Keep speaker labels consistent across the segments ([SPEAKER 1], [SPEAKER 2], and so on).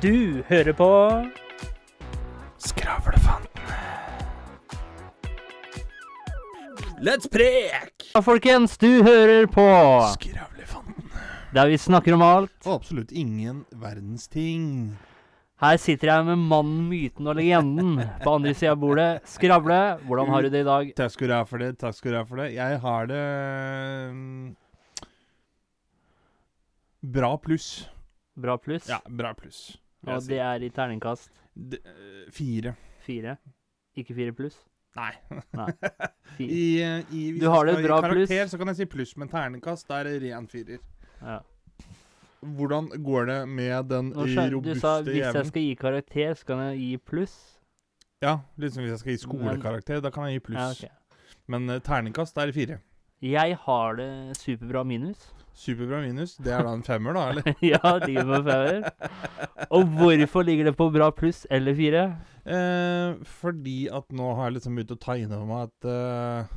[SPEAKER 1] Du hører på
[SPEAKER 2] Skravlefanten. Let's prek!
[SPEAKER 1] Ja, folkens, du hører på
[SPEAKER 2] Skravlefanten.
[SPEAKER 1] Der vi snakker om alt.
[SPEAKER 2] Og absolutt ingen verdens ting.
[SPEAKER 1] Her sitter jeg med mannen, myten og legenden på andre sida av bordet. Skravle, hvordan har du det i dag?
[SPEAKER 2] Takk skal du ha for det. takk skal du ha for det. Jeg har det mm, Bra pluss.
[SPEAKER 1] Bra pluss?
[SPEAKER 2] Ja, bra pluss.
[SPEAKER 1] Og det er i terningkast
[SPEAKER 2] D- øh, fire.
[SPEAKER 1] fire? Ikke fire pluss?
[SPEAKER 2] Nei.
[SPEAKER 1] Nei.
[SPEAKER 2] I, eh, i, hvis
[SPEAKER 1] Du har det bra
[SPEAKER 2] karakter,
[SPEAKER 1] pluss.
[SPEAKER 2] så kan jeg si pluss, men terningkast er ren firer.
[SPEAKER 1] Ja.
[SPEAKER 2] Hvordan går det med den
[SPEAKER 1] robuste skjøn- du sa hvis jeg skal gi karakter, så kan jeg gi pluss?
[SPEAKER 2] Ja, liksom hvis jeg skal gi skolekarakter, da kan jeg gi pluss.
[SPEAKER 1] Ja, okay.
[SPEAKER 2] Men uh, terningkast er fire.
[SPEAKER 1] Jeg har det superbra minus.
[SPEAKER 2] Superbra minus. Det er da en femmer, da, eller?
[SPEAKER 1] ja, det ligger på femmer. Og hvorfor ligger det på bra pluss eller fire?
[SPEAKER 2] Eh, fordi at nå har jeg liksom begynt å ta inn over meg at eh,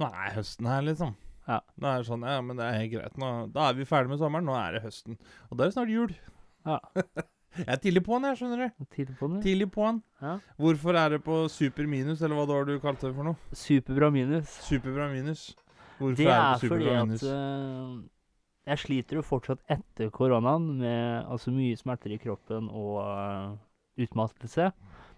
[SPEAKER 2] nå er høsten her, liksom.
[SPEAKER 1] Ja.
[SPEAKER 2] Nå er det sånn, ja, men det er helt greit. Nå, da er vi ferdig med sommeren, nå er det høsten. Og da er det snart jul.
[SPEAKER 1] Ja.
[SPEAKER 2] jeg er tidlig på'n, jeg, skjønner du.
[SPEAKER 1] Til på det.
[SPEAKER 2] Tidlig på'n.
[SPEAKER 1] Ja.
[SPEAKER 2] Hvorfor er det på super minus, eller hva det var du kalte det for noe?
[SPEAKER 1] Superbra minus.
[SPEAKER 2] Superbra minus. Hvorfor
[SPEAKER 1] Det
[SPEAKER 2] er
[SPEAKER 1] er
[SPEAKER 2] det på
[SPEAKER 1] fordi at
[SPEAKER 2] minus?
[SPEAKER 1] Jeg sliter jo fortsatt etter koronaen med altså mye smerter i kroppen og uh, utmattelse.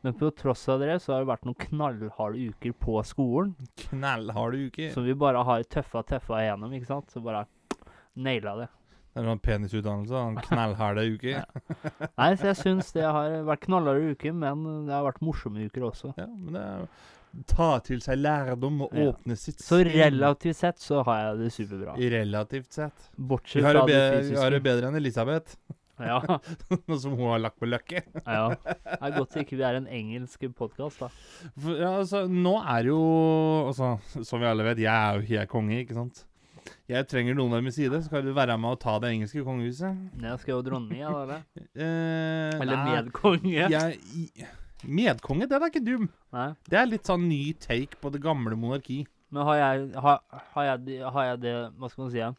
[SPEAKER 1] Men på tross av det så har det vært noen knallharde uker på skolen
[SPEAKER 2] Knallharde uker?
[SPEAKER 1] som vi bare har tøffa tøffa igjennom, ikke sant? Så bare naila det.
[SPEAKER 2] Det er sånn penisutdannelse. En knallharde uke.
[SPEAKER 1] Ja. Nei, så jeg syns det har vært knallharde uker, men det har vært morsomme uker også.
[SPEAKER 2] Ja, men det er Ta til seg lærdom og
[SPEAKER 1] Ja.
[SPEAKER 2] åpne sitt
[SPEAKER 1] Så relativt sett så har jeg det superbra.
[SPEAKER 2] Relativt sett.
[SPEAKER 1] Bortsett fra
[SPEAKER 2] det fysiske. vi har det bedre enn Elisabeth,
[SPEAKER 1] Ja,
[SPEAKER 2] nå som hun har lagt på løkke.
[SPEAKER 1] ja. Det er godt ikke vi er en engelsk podkast, da.
[SPEAKER 2] For, ja, altså, nå er jo altså, Som vi alle vet, jeg er jo helt konge, ikke sant? Jeg trenger noen ved min side. Skal du være med å ta det engelske kongehuset?
[SPEAKER 1] Jeg skal jo dronning, jeg, da. eller?
[SPEAKER 2] Eh,
[SPEAKER 1] Eller medkonge.
[SPEAKER 2] jeg, i- Medkonge, den er ikke dum.
[SPEAKER 1] Nei.
[SPEAKER 2] Det er litt sånn ny take på det gamle monarki.
[SPEAKER 1] Men har jeg, har, har, jeg de, har jeg det Hva skal man si? ja?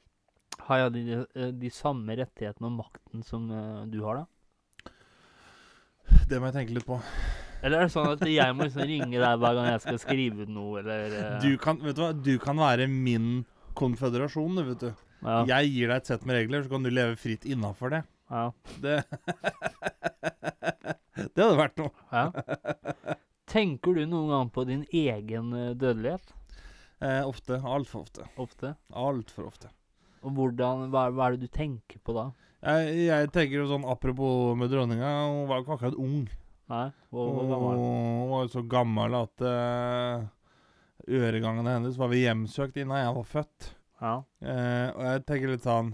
[SPEAKER 1] Har jeg de, de, de samme rettighetene og makten som eh, du har, da?
[SPEAKER 2] Det må jeg tenke litt på.
[SPEAKER 1] Eller er det sånn at jeg må liksom ringe deg hver gang jeg skal skrive ut noe, eller eh,
[SPEAKER 2] Du kan, vet du hva? Du kan være min konføderasjon, du, vet du.
[SPEAKER 1] ja,
[SPEAKER 2] Jeg gir deg et sett med regler, så kan du leve fritt innafor det.
[SPEAKER 1] ja,
[SPEAKER 2] Det Det hadde vært noe.
[SPEAKER 1] ja. Tenker du noen gang på din egen eh, dødelighet?
[SPEAKER 2] Eh, ofte. Altfor ofte.
[SPEAKER 1] Ofte?
[SPEAKER 2] Altfor ofte.
[SPEAKER 1] Og hvordan, hva, hva er det du tenker på da?
[SPEAKER 2] Jeg, jeg tenker jo sånn apropos med dronninga, hun var jo ikke akkurat ung.
[SPEAKER 1] Nei? Hvor, hvor gammel?
[SPEAKER 2] hun var jo så gammel at uh, øregangene hennes var vi hjemsøkt innan jeg var født.
[SPEAKER 1] Ja.
[SPEAKER 2] Eh, og jeg tenker litt sånn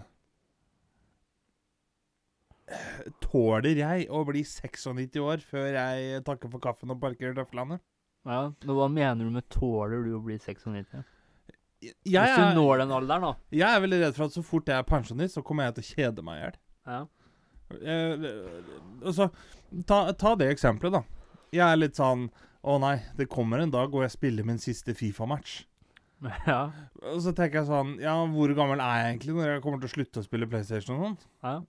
[SPEAKER 2] Tåler jeg å bli 96 år før jeg takker for kaffen og parkerer tøflene?
[SPEAKER 1] ja. Men hva mener du med 'tåler du å bli 96'?
[SPEAKER 2] Jeg,
[SPEAKER 1] Hvis du når den alderen, da.
[SPEAKER 2] jeg er veldig redd for at så fort jeg er pensjonist, så kommer jeg til å kjede meg i hjel.
[SPEAKER 1] Ja.
[SPEAKER 2] Eh, altså, ta, ta det eksempelet, da. Jeg er litt sånn Å nei, det kommer en dag hvor jeg spiller min siste Fifa-match.
[SPEAKER 1] ja.
[SPEAKER 2] Og så tenker jeg sånn Ja, hvor gammel er jeg egentlig når jeg kommer til å slutte å spille PlayStation og sånt?
[SPEAKER 1] ja.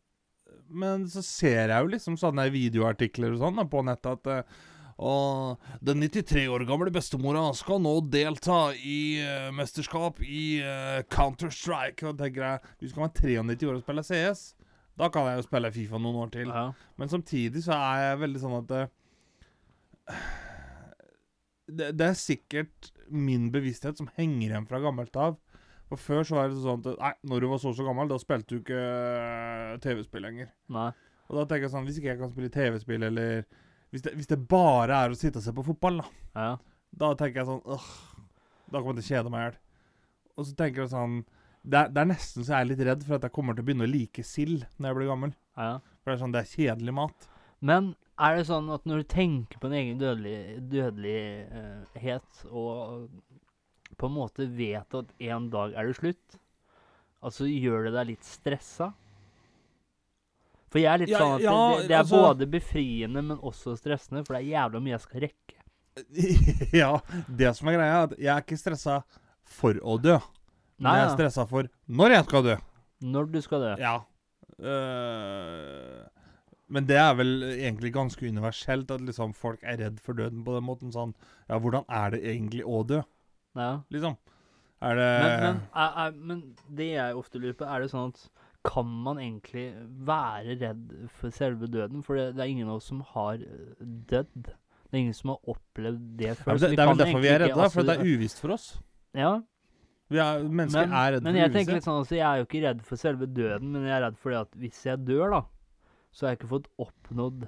[SPEAKER 2] Men så ser jeg jo liksom sånne videoartikler og sånn på nettet at eh, og den 93 år gamle bestemora skal nå delta i uh, mesterskap i uh, Counter-Strike. Og tenker jeg, hvis du kan være 93 år og spille CS, da kan jeg jo spille Fifa noen år til.
[SPEAKER 1] ja.
[SPEAKER 2] Men samtidig så er jeg veldig sånn at uh, det, det er sikkert min bevissthet som henger igjen fra gammelt av. For før så var det sånn at Nei, når du var så så gammel, da spilte du ikke eh, TV-spill lenger.
[SPEAKER 1] Nei.
[SPEAKER 2] Og da tenker jeg sånn Hvis ikke jeg kan spille TV-spill, eller hvis det, hvis det bare er å sitte og se på fotball, da
[SPEAKER 1] Ja.
[SPEAKER 2] Da tenker jeg sånn Åh, da kommer jeg til å kjede meg i hjel. Og så tenker jeg sånn det er, det er nesten så jeg er litt redd for at jeg kommer til å begynne å like sild når jeg blir gammel.
[SPEAKER 1] ja.
[SPEAKER 2] For det er sånn, det er kjedelig mat.
[SPEAKER 1] Men er det sånn at når du tenker på din egen dødelig, dødelighet og på en måte vet at en dag er det slutt, altså gjør det deg litt stressa? For jeg er litt
[SPEAKER 2] Ja,
[SPEAKER 1] sånn at
[SPEAKER 2] ja,
[SPEAKER 1] det, det er
[SPEAKER 2] altså-
[SPEAKER 1] både befriende, men også stressende, for det er jævla mye jeg skal rekke.
[SPEAKER 2] ja, det som er greia, er at jeg er ikke stressa for å dø.
[SPEAKER 1] Nei,
[SPEAKER 2] jeg er stressa for når jeg skal dø.
[SPEAKER 1] Når du skal dø.
[SPEAKER 2] Ja. Uh, Men det er vel egentlig ganske universelt at liksom folk er redd for døden på den måten. Sånn Ja, hvordan er det egentlig å dø,
[SPEAKER 1] Ja.
[SPEAKER 2] liksom? Er det
[SPEAKER 1] Men, men, er, er, men det jeg ofte lurer på, er det sånn at kan man egentlig være redd for selve døden? For det, det er ingen av oss som har eh, dødd. Det er ingen som har opplevd det før. Ja,
[SPEAKER 2] det, det er vel derfor vi er
[SPEAKER 1] ikke-
[SPEAKER 2] redde, da, for
[SPEAKER 1] altså,
[SPEAKER 2] det er uvisst for oss.
[SPEAKER 1] Ja,
[SPEAKER 2] Vi er, mennesker
[SPEAKER 1] men,
[SPEAKER 2] er redde
[SPEAKER 1] men
[SPEAKER 2] for
[SPEAKER 1] jeg tenker litt sånn altså, jeg er jo ikke redd for selve døden, men jeg er redd for det at hvis jeg dør, da, så har jeg ikke fått oppnådd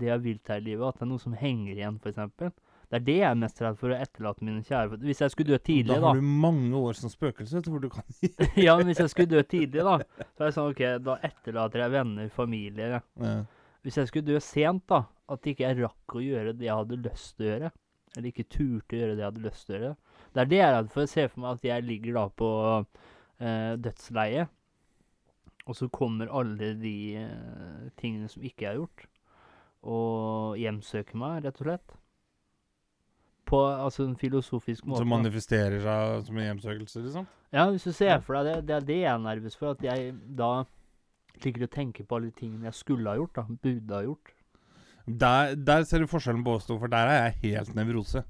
[SPEAKER 1] det jeg vil til i livet. At det er noe som henger igjen, f.eks. Det er det jeg er mest redd for, å etterlate mine kjære. Hvis jeg skulle dø tidlig,
[SPEAKER 2] da
[SPEAKER 1] da
[SPEAKER 2] har du mange år som spøkelse tror du kan
[SPEAKER 1] Ja, men hvis jeg skulle dø tidlig, da, så er det sånn OK, da etterlater jeg venner, familie.
[SPEAKER 2] Ja.
[SPEAKER 1] Hvis jeg skulle dø sent, da, at ikke jeg rakk å gjøre det jeg hadde lyst til å gjøre, eller ikke turte å gjøre det jeg hadde lyst til å gjøre, det er det jeg er redd for. Jeg ser for meg at jeg ligger da på eh, dødsleiet, og så kommer alle de eh, tingene som ikke jeg har gjort, og hjemsøker meg, rett og slett. På altså en filosofisk måte.
[SPEAKER 2] Som manifesterer seg som en hjemsøkelse, liksom?
[SPEAKER 1] Ja, hvis du ser for deg det, det er det jeg er nervøs for. At jeg da liker og tenker på alle de tingene jeg skulle ha gjort, da. Burde ha gjort.
[SPEAKER 2] Der, der ser du forskjellen på oss to, for der er jeg helt nevrose.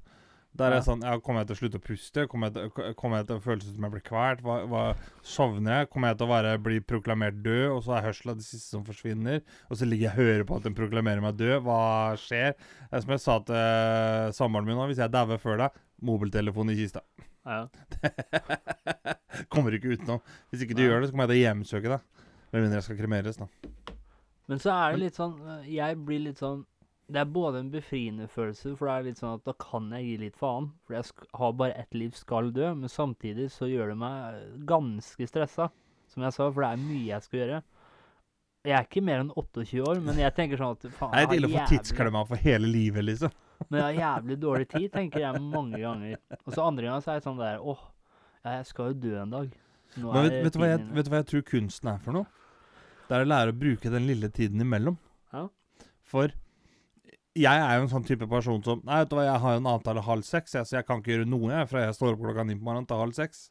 [SPEAKER 2] Der er
[SPEAKER 1] Ja.
[SPEAKER 2] sånn ja, Kommer jeg til å slutte å puste? Kommer jeg til, ko- kommer jeg til å føles som jeg blir kvalt? Hva, hva, sovner jeg? Kommer jeg til å være, bli proklamert død, og så er hørselen det siste som forsvinner? Og så ligger jeg og hører på at den proklamerer meg død. Hva skjer? Det er som jeg sa til samboeren min nå, hvis jeg dauer før deg, mobiltelefon i kista.
[SPEAKER 1] Ja.
[SPEAKER 2] kommer ikke utenom. Hvis ikke du
[SPEAKER 1] ja.
[SPEAKER 2] gjør det, så kommer jeg til å hjemsøke deg. Med mindre jeg skal kremeres, da.
[SPEAKER 1] Men så er det litt sånn øh, Jeg blir litt sånn Det er både en befriende følelse, for det er litt sånn at da kan jeg gi litt faen. For jeg har bare ett liv, skal dø. Men samtidig så gjør det meg øh, ganske stressa, som jeg sa, for det er mye jeg skal gjøre. Jeg er ikke mer enn 28 år, men jeg tenker sånn at faen,
[SPEAKER 2] Det er ille å få tidsklemma for hele livet, liksom.
[SPEAKER 1] Men jeg har jævlig dårlig tid, tenker jeg mange ganger. Og så andre ganger så er jeg sånn der Åh, jeg skal jo dø en dag. Nå
[SPEAKER 2] Men vet, vet, du jeg, vet du hva jeg tror kunsten er for noe? Det er å lære å bruke den lille tiden imellom.
[SPEAKER 1] Ja.
[SPEAKER 2] For jeg er jo en sånn type person som Nei, vet du hva, jeg har jo en avtale halv seks, jeg, så jeg kan ikke gjøre noe jeg, fra jeg står opp klokka ni på morgenen til halv seks.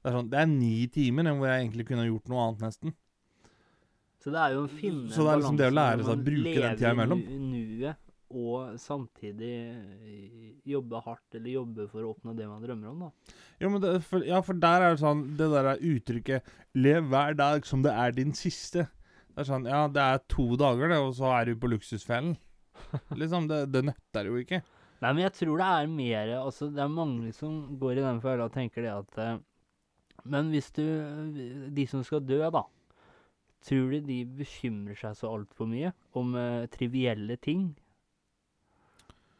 [SPEAKER 2] Det er sånn, det er ni timer hvor jeg egentlig kunne gjort noe annet, nesten.
[SPEAKER 1] Så det er jo å finne
[SPEAKER 2] Så det er liksom det å lære seg å bruke den tida imellom.
[SPEAKER 1] nuet, og samtidig eh, jobbe hardt, eller jobbe for å oppnå det man drømmer om, da.
[SPEAKER 2] Jo, men det, for, ja, for der er det sånn Det der er uttrykket 'lev hver dag som det er din siste'. Det er sånn Ja, det er to dager, det, og så er du på luksusfellen. Liksom, det, det nøtter jo ikke.
[SPEAKER 1] Nei, men jeg tror det er mer Altså, det er mange som går i den følelsen og tenker det at eh, Men hvis du De som skal dø, da. Tror du de bekymrer seg så altfor mye om eh, trivielle ting?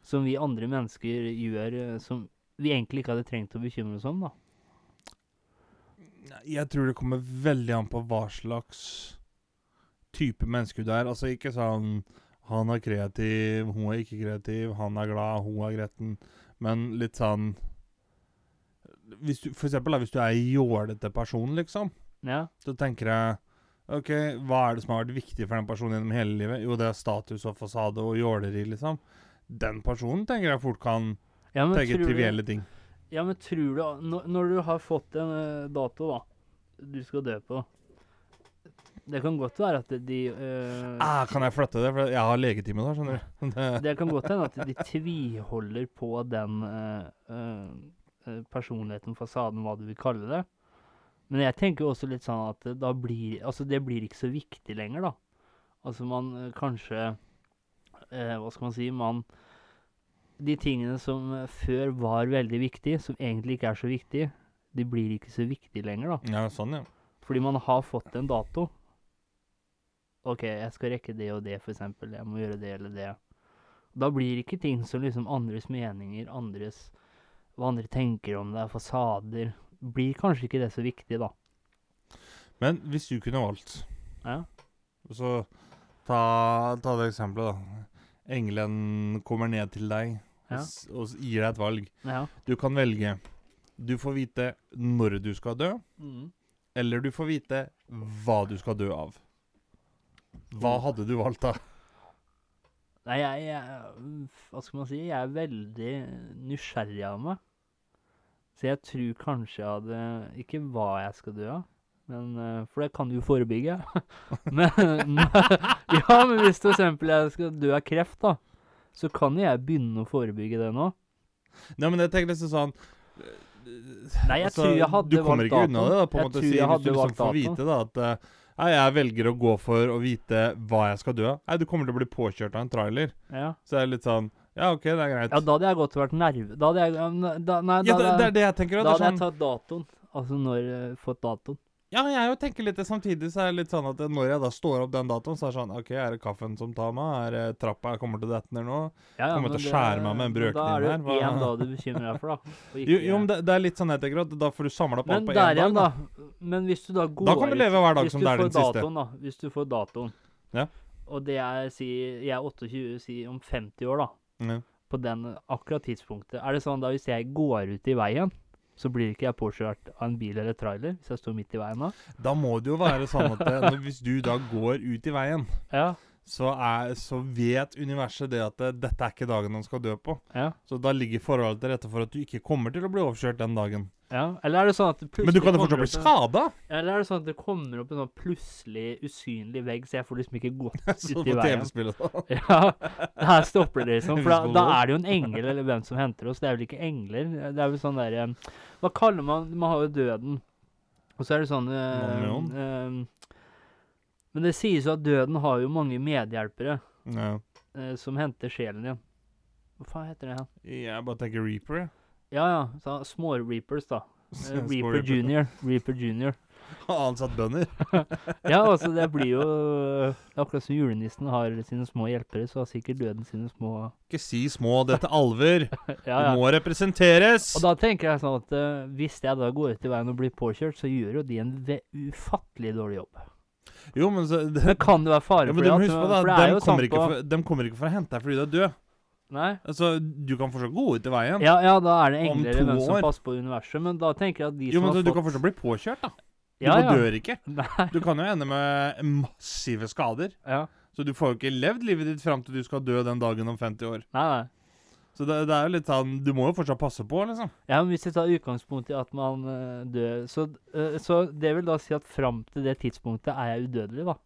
[SPEAKER 1] Som vi andre mennesker gjør, eh, som vi egentlig ikke hadde trengt å bekymre oss om, da.
[SPEAKER 2] Jeg tror det kommer veldig an på hva slags type menneske du er. Altså ikke sånn Han er kreativ, hun er ikke kreativ, han er glad, hun er gretten. Men litt sånn hvis du, For eksempel da, hvis du er jålete person, liksom,
[SPEAKER 1] Ja.
[SPEAKER 2] så tenker jeg OK, hva er det som har vært viktig for den personen gjennom hele livet? Jo, det er status og fasade og jåleri, liksom. Den personen tenker jeg fort kan
[SPEAKER 1] ja
[SPEAKER 2] tenke trivielle ting.
[SPEAKER 1] Ja, men tror du Når, når du har fått en eh, dato, da, du skal dø på Det kan godt være at de eh,
[SPEAKER 2] Ah, kan jeg flytte det? For jeg har legetime da, skjønner du. Det-
[SPEAKER 1] Det kan godt hende at de tviholder på den eh, personligheten, fasaden, hva du vil kalle det. Men jeg tenker også litt sånn at da blir Altså, det blir ikke så viktig lenger, da. Altså, man kanskje Hva skal man si? Man De tingene som før var veldig viktige, som egentlig ikke er så viktige, de blir ikke så viktige lenger, da.
[SPEAKER 2] Ja, sånn, ja.
[SPEAKER 1] Fordi man har fått en dato. OK, jeg skal rekke det og det, eksempel. Jeg må gjøre det eller det. Da blir ikke ting som liksom andres meninger, andres Hva andre tenker om deg, fasader Blir kanskje ikke det så viktig, da.
[SPEAKER 2] Men hvis du kunne valgt
[SPEAKER 1] Ja.
[SPEAKER 2] Så ta, ta det eksempelet, da. Engelen kommer ned til deg og,
[SPEAKER 1] Ja.
[SPEAKER 2] og gir deg et valg.
[SPEAKER 1] ja.
[SPEAKER 2] Du kan velge. Du får vite når du skal dø,
[SPEAKER 1] Mm.
[SPEAKER 2] eller du får vite hva du skal dø av. Hva hadde du valgt, da?
[SPEAKER 1] Nei, jeg, jeg Hva skal man si? Jeg er veldig nysgjerrig av meg. Så jeg tror kanskje jeg hadde Ikke hva jeg skal dø av, Men, eh, for det kan du jo forebygge. men Ja, men hvis for eksempel jeg skal dø av kreft, da, så kan jo jeg begynne å forebygge det nå.
[SPEAKER 2] Nei, men jeg tenker liksom sånn
[SPEAKER 1] Nei, jeg
[SPEAKER 2] altså,
[SPEAKER 1] tror jeg hadde
[SPEAKER 2] Du kommer ikke unna det, da, på en
[SPEAKER 1] Jeg
[SPEAKER 2] måte.
[SPEAKER 1] tror
[SPEAKER 2] Si,
[SPEAKER 1] jeg
[SPEAKER 2] hvis du liksom
[SPEAKER 1] valgt
[SPEAKER 2] får vite da at eh, Nei, jeg velger å gå for å vite hva jeg skal dø av. Nei, du kommer til å bli påkjørt av en trailer.
[SPEAKER 1] Ja.
[SPEAKER 2] Så det er litt sånn Ja, OK, det er greit.
[SPEAKER 1] ja, da hadde jeg godt vært nerve... Da hadde jeg da, Nei, da,
[SPEAKER 2] Ja, det, det er det jeg tenker. da.
[SPEAKER 1] da hadde
[SPEAKER 2] sånn,
[SPEAKER 1] jeg tatt datoen. Altså når jeg fått datoen.
[SPEAKER 2] Ja, jeg jo tenker litt det samtidig, så er det litt sånn at når jeg da står opp den datoen, så er det sånn OK, er det kaffen som tar meg? Er det trappa jeg kommer til å dette ned nå?
[SPEAKER 1] Ja, ja,
[SPEAKER 2] Kommer til å
[SPEAKER 1] det-
[SPEAKER 2] skjære meg med en
[SPEAKER 1] brøkning
[SPEAKER 2] her?
[SPEAKER 1] Da er det jo én dag du bekymrer deg for, da.
[SPEAKER 2] Jo, jo men det, det er litt sånn jeg tenker at da får du samla opp alt
[SPEAKER 1] Men
[SPEAKER 2] på
[SPEAKER 1] der
[SPEAKER 2] én dag.
[SPEAKER 1] igjen,
[SPEAKER 2] Da.
[SPEAKER 1] Men hvis du da går
[SPEAKER 2] da kan du leve hver dag som det er din siste.
[SPEAKER 1] datoen, da. Hvis du får datoen,
[SPEAKER 2] Ja.
[SPEAKER 1] og det er si Jeg er 28, si om 50 år, da.
[SPEAKER 2] Ja.
[SPEAKER 1] På den akkurat tidspunktet. Er det sånn da hvis jeg går ut i veien, så blir ikke jeg påkjørt av en bil eller trailer hvis jeg står midt i veien da?
[SPEAKER 2] Da må det jo være sånn at det, hvis du da går ut i veien,
[SPEAKER 1] Ja.
[SPEAKER 2] så, er, så vet universet det at det, dette er ikke dagen han skal dø på.
[SPEAKER 1] Ja.
[SPEAKER 2] Så da ligger forholdet til rette for at du ikke kommer til å bli overkjørt den dagen.
[SPEAKER 1] Ja. Eller er det sånn at det
[SPEAKER 2] Men du kan jo fortsatt bli
[SPEAKER 1] opp
[SPEAKER 2] skada!
[SPEAKER 1] Eller er det sånn at det kommer opp en sånn plutselig usynlig vegg, så jeg får liksom ikke gått
[SPEAKER 2] Sånn
[SPEAKER 1] ut i veien?
[SPEAKER 2] TV-spillet.
[SPEAKER 1] Ja, her stopper det liksom. For da, da er det jo en engel eller hvem som henter oss. Det er vel ikke engler. Det er vel sånn der eh, Hva kaller man Man har jo døden. Og så er det sånn eh, eh, Men det sies jo at døden har jo mange medhjelpere
[SPEAKER 2] Ja.
[SPEAKER 1] eh, som henter sjelen din. Hva faen heter det? her?
[SPEAKER 2] Jeg bare tenker Reaper, jeg.
[SPEAKER 1] Ja ja, så små reapers, da. Eh,
[SPEAKER 2] Små
[SPEAKER 1] Reaper
[SPEAKER 2] Reaper.
[SPEAKER 1] junior. Reaper junior.
[SPEAKER 2] Har ansatt bønder.
[SPEAKER 1] Ja, altså det blir jo det er Akkurat som julenissen har sine små hjelpere, så har sikkert døden sine små
[SPEAKER 2] Ikke si små, dette er alver.
[SPEAKER 1] Ja, ja.
[SPEAKER 2] Du må representeres.
[SPEAKER 1] Og da tenker jeg sånn at uh, hvis jeg da går ut i veien og blir påkjørt, så gjør jo de en ufattelig dårlig jobb.
[SPEAKER 2] Jo, men så det,
[SPEAKER 1] Men kan det være fare
[SPEAKER 2] ja,
[SPEAKER 1] for
[SPEAKER 2] men
[SPEAKER 1] det?
[SPEAKER 2] du må
[SPEAKER 1] at-
[SPEAKER 2] på det,
[SPEAKER 1] for det
[SPEAKER 2] de kommer,
[SPEAKER 1] på
[SPEAKER 2] for, de kommer ikke for å hente deg fordi du er død.
[SPEAKER 1] Nei?
[SPEAKER 2] Altså, Du kan fortsatt gå ut i veien.
[SPEAKER 1] Ja, ja, da er det
[SPEAKER 2] Om
[SPEAKER 1] engler
[SPEAKER 2] to
[SPEAKER 1] hvem som passer på universet, men da tenker jeg at de
[SPEAKER 2] Jo,
[SPEAKER 1] som
[SPEAKER 2] men
[SPEAKER 1] har
[SPEAKER 2] fått du kan fortsatt bli påkjørt, da. Du
[SPEAKER 1] ja, ja.
[SPEAKER 2] dør ikke.
[SPEAKER 1] Nei.
[SPEAKER 2] Du kan jo ende med massive skader.
[SPEAKER 1] Ja.
[SPEAKER 2] Så du får jo ikke levd livet ditt fram til du skal dø den dagen om 50 år.
[SPEAKER 1] Nei, nei.
[SPEAKER 2] Så det, det er jo litt sånn Du må jo fortsatt passe på, liksom.
[SPEAKER 1] Ja, men hvis jeg tar utgangspunkt i at man uh, dør så, uh, så det vil da si at fram til det tidspunktet er jeg udødelig, da.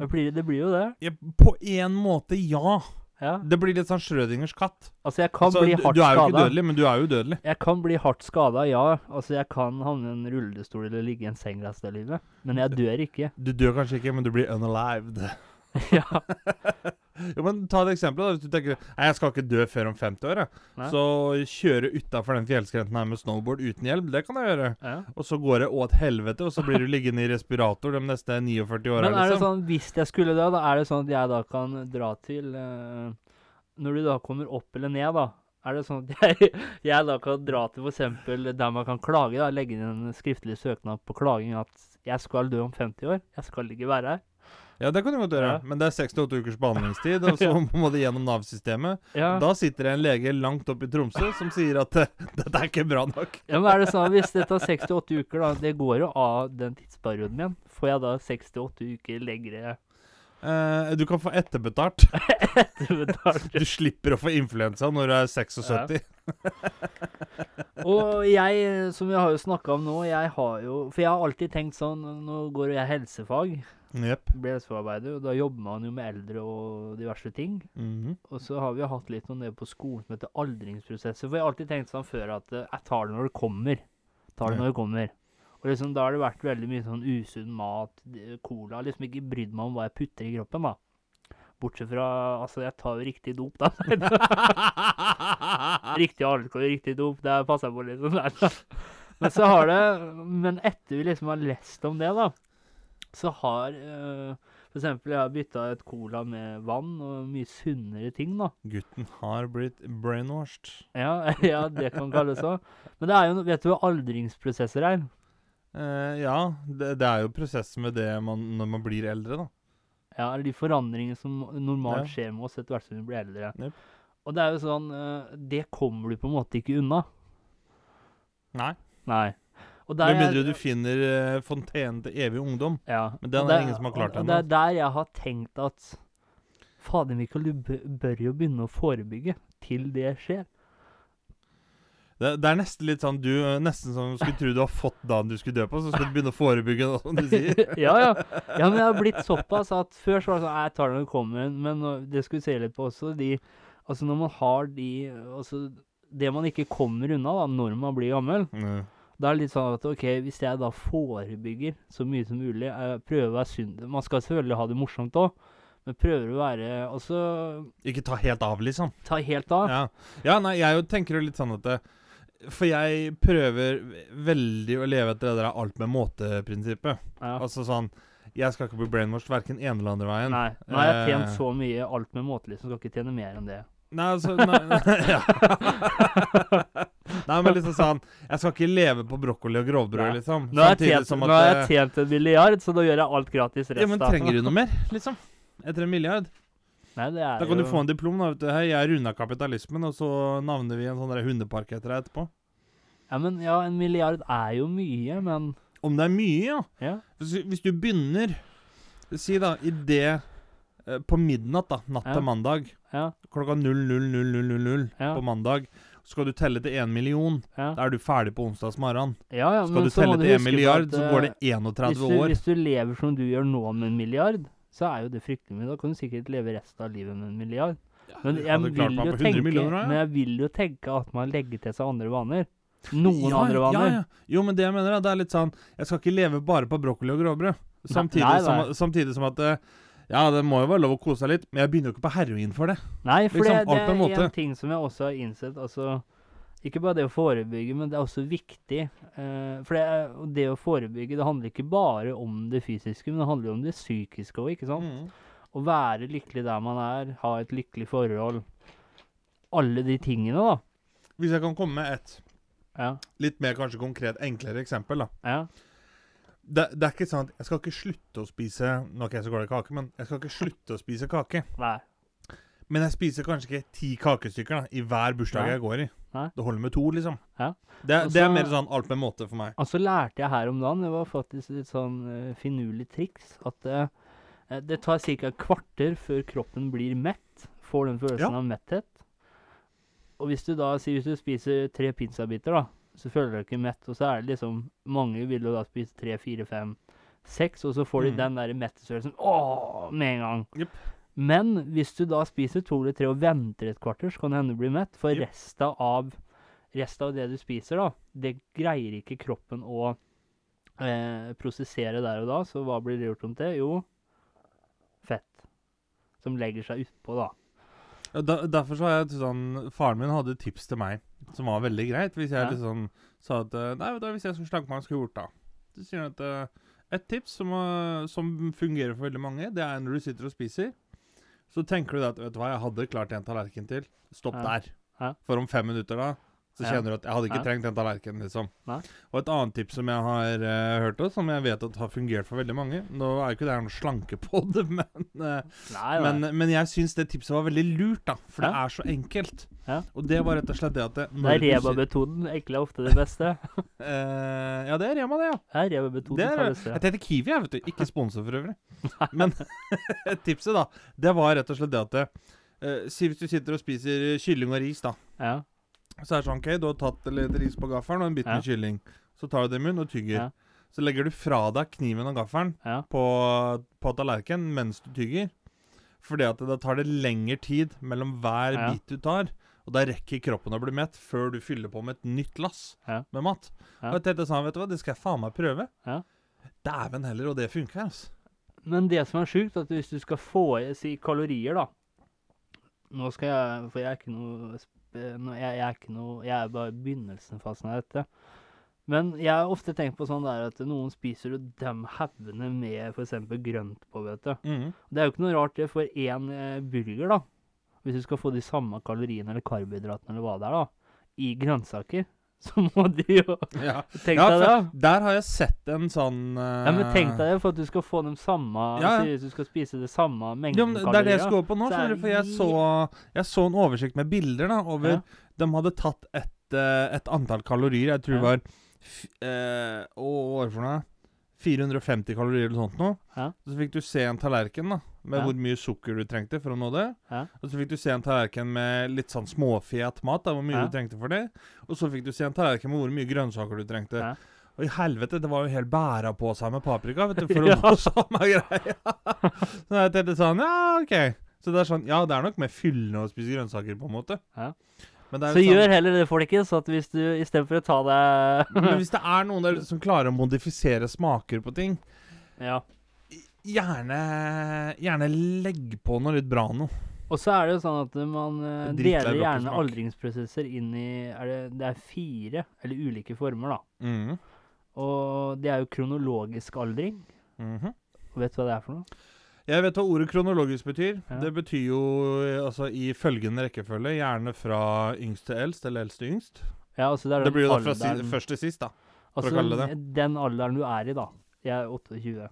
[SPEAKER 1] Det blir, det blir jo det.
[SPEAKER 2] Ja, på en måte, ja.
[SPEAKER 1] Ja.
[SPEAKER 2] Det blir litt sånn Schrødingers katt.
[SPEAKER 1] Altså, jeg kan
[SPEAKER 2] Altså,
[SPEAKER 1] bli
[SPEAKER 2] du,
[SPEAKER 1] hardt
[SPEAKER 2] du er jo ikke dødelig, men du er jo udødelig.
[SPEAKER 1] Jeg kan bli hardt skada, ja. Altså, jeg kan havne i en rullestol eller ligge i en seng resten av livet. Men jeg dør ikke.
[SPEAKER 2] Du dør kanskje ikke, men du blir unalived.
[SPEAKER 1] ja.
[SPEAKER 2] Jo, men Ta et eksempel. da Hvis du tenker Nei, jeg skal ikke dø før om 50 år. Jeg.
[SPEAKER 1] Nei.
[SPEAKER 2] Så kjøre utafor den fjellskrenten her med snowboard uten hjelm, det kan jeg gjøre.
[SPEAKER 1] ja.
[SPEAKER 2] Og så går det åt helvete, og så blir du liggende i respirator de neste 49 åra.
[SPEAKER 1] Men er det
[SPEAKER 2] Liksom.
[SPEAKER 1] sånn, hvis jeg skulle dø, da er det sånn at jeg da kan dra til uh, Når du da kommer opp eller ned, da. Er det sånn at jeg, jeg da kan dra til f.eks. der man kan klage, da, legge inn en skriftlig søknad på klaging at jeg skal dø om 50 år, jeg skal ikke være her.
[SPEAKER 2] Ja, det kan du godt gjøre.
[SPEAKER 1] Ja.
[SPEAKER 2] Men det er 68 ukers behandlingstid, og så må det gjennom Nav-systemet.
[SPEAKER 1] Ja.
[SPEAKER 2] Da sitter det en lege langt oppe i Tromsø som sier at eh, dette er ikke bra nok.
[SPEAKER 1] ja, men er det sånn Hvis det tar 68 uker, da Det går jo av den tidsperioden min. Får jeg da 68 uker lengre
[SPEAKER 2] Eh, du kan få etterbetalt.
[SPEAKER 1] etterbetalt.
[SPEAKER 2] Du slipper å få influensa når du er 76.
[SPEAKER 1] Og jeg, som vi har jo snakka om nå, jeg har jo For jeg har alltid tenkt sånn Nå går jeg helsefag.
[SPEAKER 2] Jepp.
[SPEAKER 1] Ble og da jobber man jo med eldre og diverse ting.
[SPEAKER 2] Mhm.
[SPEAKER 1] Og så har vi jo hatt litt noe nede på skolen som heter aldringsprosesser. For jeg har alltid tenkt sånn før at eh, jeg tar det når det kommer. Tar det
[SPEAKER 2] Ja.
[SPEAKER 1] når det kommer. Og liksom da har det vært veldig mye sånn usunn mat, cola. Liksom ikke brydd meg om hva jeg putter i kroppen, da. Bortsett fra Altså, jeg tar jo riktig dop, da. riktig alkohol, riktig dop. Det passer på litt sånn der. Men så har det Men etter vi liksom har lest om det, da, så har uh, For eksempel, jeg har bytta et cola med vann og mye sunnere ting, da.
[SPEAKER 2] Gutten har blitt brainwashed.
[SPEAKER 1] Ja, ja det kan kalles så. Men det er jo Vet du hva aldringsprosesser er?
[SPEAKER 2] Eh, ja, det, det er jo prosessen med det man, når man blir eldre, da.
[SPEAKER 1] Ja, eller de forandringene som normalt
[SPEAKER 2] Ja.
[SPEAKER 1] skjer med oss etter hvert som vi blir eldre.
[SPEAKER 2] Yep.
[SPEAKER 1] Og det er jo sånn eh, Det kommer du på en måte ikke unna.
[SPEAKER 2] Nei.
[SPEAKER 1] Nei.
[SPEAKER 2] Med mindre du finner uh, fontenen til evig ungdom.
[SPEAKER 1] Ja.
[SPEAKER 2] Men den
[SPEAKER 1] og
[SPEAKER 2] er ingen som har klart ennå.
[SPEAKER 1] det er der jeg har tenkt at Fader, Mikael, du bør jo begynne å forebygge til det skjer.
[SPEAKER 2] Det, det er nesten litt sånn du Nesten som skulle tro du har fått dagen du skulle dø på, så skal du begynne å forebygge, da, som du sier.
[SPEAKER 1] ja, ja. ja, men jeg har blitt såpass at før så var det sånn Jeg tar det når det kommer, men det skulle vi se litt på også. De Altså, når man har de Altså, det man ikke kommer unna da, når man blir gammel,
[SPEAKER 2] Mm.
[SPEAKER 1] Da er det litt sånn at OK, hvis jeg da forebygger så mye som mulig, eh, prøver å være sunn Man skal selvfølgelig ha det morsomt òg, men prøver å være også
[SPEAKER 2] Ikke ta helt av, liksom.
[SPEAKER 1] ta helt av.
[SPEAKER 2] Ja. ja, nei, jeg jo tenker jo litt sånn at det, For jeg prøver veldig å leve etter det der alt med måte-prinsippet.
[SPEAKER 1] Ja.
[SPEAKER 2] Altså sånn Jeg skal ikke bli brainwashed verken ene eller andre veien.
[SPEAKER 1] Nei, nå har jeg tjent
[SPEAKER 2] Eh.
[SPEAKER 1] så mye alt med måte, liksom. Skal ikke tjene mer enn det.
[SPEAKER 2] Nei, altså nei, ja. nei, men liksom sånn Jeg skal ikke leve på brokkoli og grovbrød,
[SPEAKER 1] Nei.
[SPEAKER 2] liksom.
[SPEAKER 1] Nå har jeg tjent, nå har jeg
[SPEAKER 2] eh,
[SPEAKER 1] tjent en milliard, så da gjør jeg alt gratis resten.
[SPEAKER 2] Ja, men trenger du noe mer, liksom? Etter en milliard?
[SPEAKER 1] Nei, det er
[SPEAKER 2] Da kan
[SPEAKER 1] jo
[SPEAKER 2] du få en diplom. da, vet du. Hei, jeg runda kapitalismen, og så navner vi en sånn hundepark etter deg etterpå.
[SPEAKER 1] Ja, men ja, en milliard er jo mye, men
[SPEAKER 2] Om det er mye, ja.
[SPEAKER 1] ja.
[SPEAKER 2] Hvis, hvis du begynner Si da, i det På midnatt, da. Natt til mandag.
[SPEAKER 1] Ja,
[SPEAKER 2] Klokka 00.00.00
[SPEAKER 1] Ja.
[SPEAKER 2] på mandag. Skal du telle til én million.
[SPEAKER 1] ja.
[SPEAKER 2] Da er du ferdig på onsdags morgen.
[SPEAKER 1] ja, ja
[SPEAKER 2] Skal
[SPEAKER 1] men
[SPEAKER 2] du telle til én milliard,
[SPEAKER 1] at,
[SPEAKER 2] så
[SPEAKER 1] eh,
[SPEAKER 2] går det 31
[SPEAKER 1] hvis du,
[SPEAKER 2] år.
[SPEAKER 1] Hvis du lever som du gjør nå med en milliard, så er jo det fryktelig mye. Da kan du sikkert leve resten av livet med en milliard. Men jeg vil, jo tenke, men jeg vil jo tenke at man legger til seg andre vaner. Noen andre vaner.
[SPEAKER 2] Ja, ja. Jo, men det jeg mener, da, det er litt sånn Jeg skal ikke leve bare på brokkoli og grovbrød. Samtidig,
[SPEAKER 1] nei, nei.
[SPEAKER 2] samtidig som at eh, Ja, det må jo være lov å kose seg litt, men jeg begynner jo ikke på heroin for det.
[SPEAKER 1] Nei, for
[SPEAKER 2] Liksom,
[SPEAKER 1] det, det er en ting som jeg også har innsett. Altså, ikke bare det å forebygge, men det er også viktig. Uh, for det, det å forebygge, det handler ikke bare om det fysiske, men det handler jo om det psykiske òg, ikke sant?
[SPEAKER 2] Mm.
[SPEAKER 1] Å være lykkelig der man er, ha et lykkelig forhold. Alle de tingene, da.
[SPEAKER 2] Hvis jeg kan komme med et
[SPEAKER 1] Ja.
[SPEAKER 2] litt mer kanskje konkret, enklere eksempel, da.
[SPEAKER 1] ja.
[SPEAKER 2] Det, det er ikke sånn at jeg skal ikke slutte å spise Nå er ikke jeg så glad i kake, men jeg skal ikke slutte å spise kake.
[SPEAKER 1] Nei.
[SPEAKER 2] Men jeg spiser kanskje ikke ti kakestykker da, i hver bursdag
[SPEAKER 1] Nei.
[SPEAKER 2] jeg går i.
[SPEAKER 1] Nei.
[SPEAKER 2] Det holder med to, liksom.
[SPEAKER 1] Ja.
[SPEAKER 2] Det,
[SPEAKER 1] Også,
[SPEAKER 2] det er mer sånn alt med måte for meg.
[SPEAKER 1] Og Altså lærte jeg her om dagen, det var faktisk et sånn uh, finurlig triks, at eh, det tar ca. et kvarter før kroppen blir mett, får den følelsen
[SPEAKER 2] Ja.
[SPEAKER 1] av metthet. Og hvis du da sier hvis du spiser tre pizzabiter, da, så føler du deg ikke mett, og så er det liksom Mange vil jo da spise tre, fire, fem, seks, og så får de
[SPEAKER 2] Mm.
[SPEAKER 1] den der mettelsesfølelsen åh, med en gang.
[SPEAKER 2] Yep.
[SPEAKER 1] Men hvis du da spiser to eller tre og venter et kvarter, så kan det hende du blir mett, for
[SPEAKER 2] yep.
[SPEAKER 1] resten av resten av det du spiser, da, det greier ikke kroppen å eh, prosessere der og da. Så hva blir det gjort om til? Jo, fett. Som legger seg utpå, da.
[SPEAKER 2] Da, derfor så har jeg sånn Faren min hadde tips til meg som var veldig greit. Hvis jeg
[SPEAKER 1] Ja.
[SPEAKER 2] liksom sa at eh, Nei, du, hvis jeg skulle slanke meg, skulle jeg gjort da? Så sier han at eh, et tips som, eh, som fungerer for veldig mange, det er når du sitter og spiser. Så tenker du at vet du hva, jeg hadde klart en tallerken til. Stopp
[SPEAKER 1] Ja.
[SPEAKER 2] der.
[SPEAKER 1] Ja.
[SPEAKER 2] For om fem minutter da, så
[SPEAKER 1] Ja.
[SPEAKER 2] kjenner du at jeg hadde ikke
[SPEAKER 1] Ja.
[SPEAKER 2] trengt en tallerkenen', liksom.
[SPEAKER 1] Nei.
[SPEAKER 2] Og et annet tips som jeg har uh, hørt, og som jeg vet at har fungert for veldig mange Nå er jo ikke det her noe slankepod, men uh,
[SPEAKER 1] Nei,
[SPEAKER 2] men, men jeg syns det tipset var veldig lurt, da. For det er så enkelt.
[SPEAKER 1] Ja.
[SPEAKER 2] Og det var rett og slett det at det,
[SPEAKER 1] Det
[SPEAKER 2] når
[SPEAKER 1] er Reba-metoden. Enkle er ofte det beste.
[SPEAKER 2] uh, ja, det er Rema, det, ja.
[SPEAKER 1] Det er Reba-metoden
[SPEAKER 2] Det er,
[SPEAKER 1] det.
[SPEAKER 2] jeg heter Kiwi, jeg, vet du. Ikke sponsor for øvrig. Men tipset, da, det var rett og slett det at det, eh, Si hvis du sitter og spiser kylling og ris, da.
[SPEAKER 1] Ja.
[SPEAKER 2] Så er det sånn, ok, du har tatt litt ris på gaffelen og en bit
[SPEAKER 1] Ja.
[SPEAKER 2] med kylling. Så tar du det i munnen og tygger.
[SPEAKER 1] Ja.
[SPEAKER 2] Så legger du fra deg kniven og gaffelen
[SPEAKER 1] Ja.
[SPEAKER 2] på, på tallerkenen mens du tygger. Fordi at da tar det lengre tid mellom hver bit du tar. Og da rekker kroppen å bli mett før du fyller på med et nytt lass med mat. Og jeg tenkte sånn, vet du hva, det skal jeg faen meg prøve.
[SPEAKER 1] Ja.
[SPEAKER 2] Dæven heller, og det funker, altså.
[SPEAKER 1] Men det som er sjukt, at hvis du skal få i si kalorier, da Nå skal jeg For jeg er ikke noe spe- jeg, jeg er ikke noe Jeg er bare i begynnelsen-fasen av dette. Men jeg har ofte tenkt på sånn der at noen spiser jo dem haugene med f.eks. grønt på, vet du.
[SPEAKER 2] Mm.
[SPEAKER 1] Det er jo ikke noe rart det for én eh, burger, da. Hvis du skal få de samme kaloriene eller karbohydratene eller hva det er, da, i grønnsaker, så må du jo
[SPEAKER 2] Ja.
[SPEAKER 1] Tenk
[SPEAKER 2] Ja,
[SPEAKER 1] deg det.
[SPEAKER 2] Der har jeg sett en sånn
[SPEAKER 1] Ja, men tenk
[SPEAKER 2] eh,
[SPEAKER 1] deg det, for at du skal få de samme
[SPEAKER 2] Ja, ja.
[SPEAKER 1] Hvis du skal spise det samme mengden
[SPEAKER 2] ja, men det er det jeg skal over på nå,
[SPEAKER 1] så er
[SPEAKER 2] skjønner du. For jeg så, jeg så en oversikt med bilder da, over
[SPEAKER 1] Ja.
[SPEAKER 2] De hadde tatt et, eh, et antall kalorier. Jeg tror det var eh, Å, hva var det for noe? 450 kalorier eller sånt noe.
[SPEAKER 1] Ja.
[SPEAKER 2] Så fikk du se en tallerken da med
[SPEAKER 1] Ja.
[SPEAKER 2] hvor mye sukker du trengte for å nå det.
[SPEAKER 1] Ja.
[SPEAKER 2] Og så fikk du se en tallerken med litt sånn småfet mat, da, hvor mye du trengte for det. Og så fikk du se en tallerken med hvor mye grønnsaker du trengte. Og i helvete, det var jo helt bæra på seg med paprika, vet du, for å nå samme greia. så jeg tenkte sånn, ja, OK. Så det er sånn, ja, det er nok mer fyllende å spise grønnsaker, på en måte.
[SPEAKER 1] Ja.
[SPEAKER 2] Men, det
[SPEAKER 1] Så
[SPEAKER 2] sånn,
[SPEAKER 1] gjør heller det, folkens, at hvis du istedenfor å ta deg
[SPEAKER 2] sånn, men hvis det er noen der som klarer å modifisere smaker på ting,
[SPEAKER 1] Ja.
[SPEAKER 2] Gjerne, gjerne legg på noe litt bra noe.
[SPEAKER 1] Og så er det jo sånn at man
[SPEAKER 2] uh,
[SPEAKER 1] deler gjerne aldringsprosesser inn i er det, det er fire, eller ulike former, da.
[SPEAKER 2] Mhm.
[SPEAKER 1] Og det er jo kronologisk aldring.
[SPEAKER 2] Mhm.
[SPEAKER 1] Vet du hva det er for noe?
[SPEAKER 2] Jeg vet hva ordet kronologisk betyr.
[SPEAKER 1] Ja.
[SPEAKER 2] Det betyr jo eh, altså i følgende rekkefølge, gjerne fra yngst til eldst, eller eldst til yngst.
[SPEAKER 1] Ja, altså det
[SPEAKER 2] Det blir jo da fra si, først til sist, da.
[SPEAKER 1] altså, Den alderen du er i, da. Jeg er 28.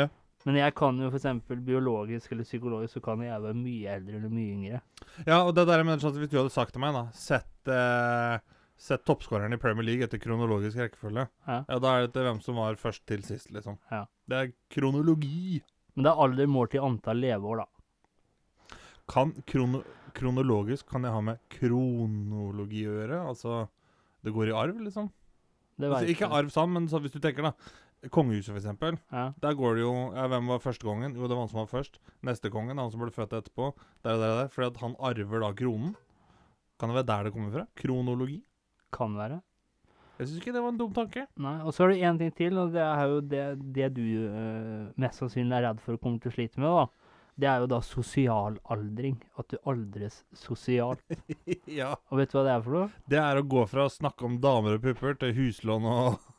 [SPEAKER 2] Ja.
[SPEAKER 1] Men jeg kan jo f.eks. biologisk eller psykologisk så kan jeg være mye eldre eller mye yngre.
[SPEAKER 2] Ja, og det der jeg mener sånn at Hvis du hadde sagt til meg, da Sett, eh, sett toppskåreren i Premier League etter kronologisk rekkefølge.
[SPEAKER 1] Ja.
[SPEAKER 2] Ja, Da er det til hvem som var først til sist, liksom.
[SPEAKER 1] Ja.
[SPEAKER 2] Det er kronologi.
[SPEAKER 1] Men det er alder målt i antall leveår, da.
[SPEAKER 2] Kan krono, kronologisk kan jeg ha med kronologi å gjøre? Altså Det går i arv, liksom?
[SPEAKER 1] Det
[SPEAKER 2] Altså, ikke arv sammen, men så hvis du tenker, da. Kongehuset, eksempel.
[SPEAKER 1] Ja.
[SPEAKER 2] Der går det jo ja, Hvem var første kongen? Jo, det var han som var først. Neste kongen, han som ble født etterpå. Der og der og der. Fordi at han arver da kronen. Kan det være der det kommer fra? Kronologi?
[SPEAKER 1] Kan være.
[SPEAKER 2] Jeg syns ikke det var en dum tanke.
[SPEAKER 1] Nei, Og så har du én ting til, og det er jo det, det du eh, mest sannsynlig er redd for å komme til å slite med. da. Det er jo da sosial aldring. At du aldres sosialt.
[SPEAKER 2] ja.
[SPEAKER 1] Og vet du hva det er for noe?
[SPEAKER 2] Det er å gå fra å snakke om damer og pupper til huslån og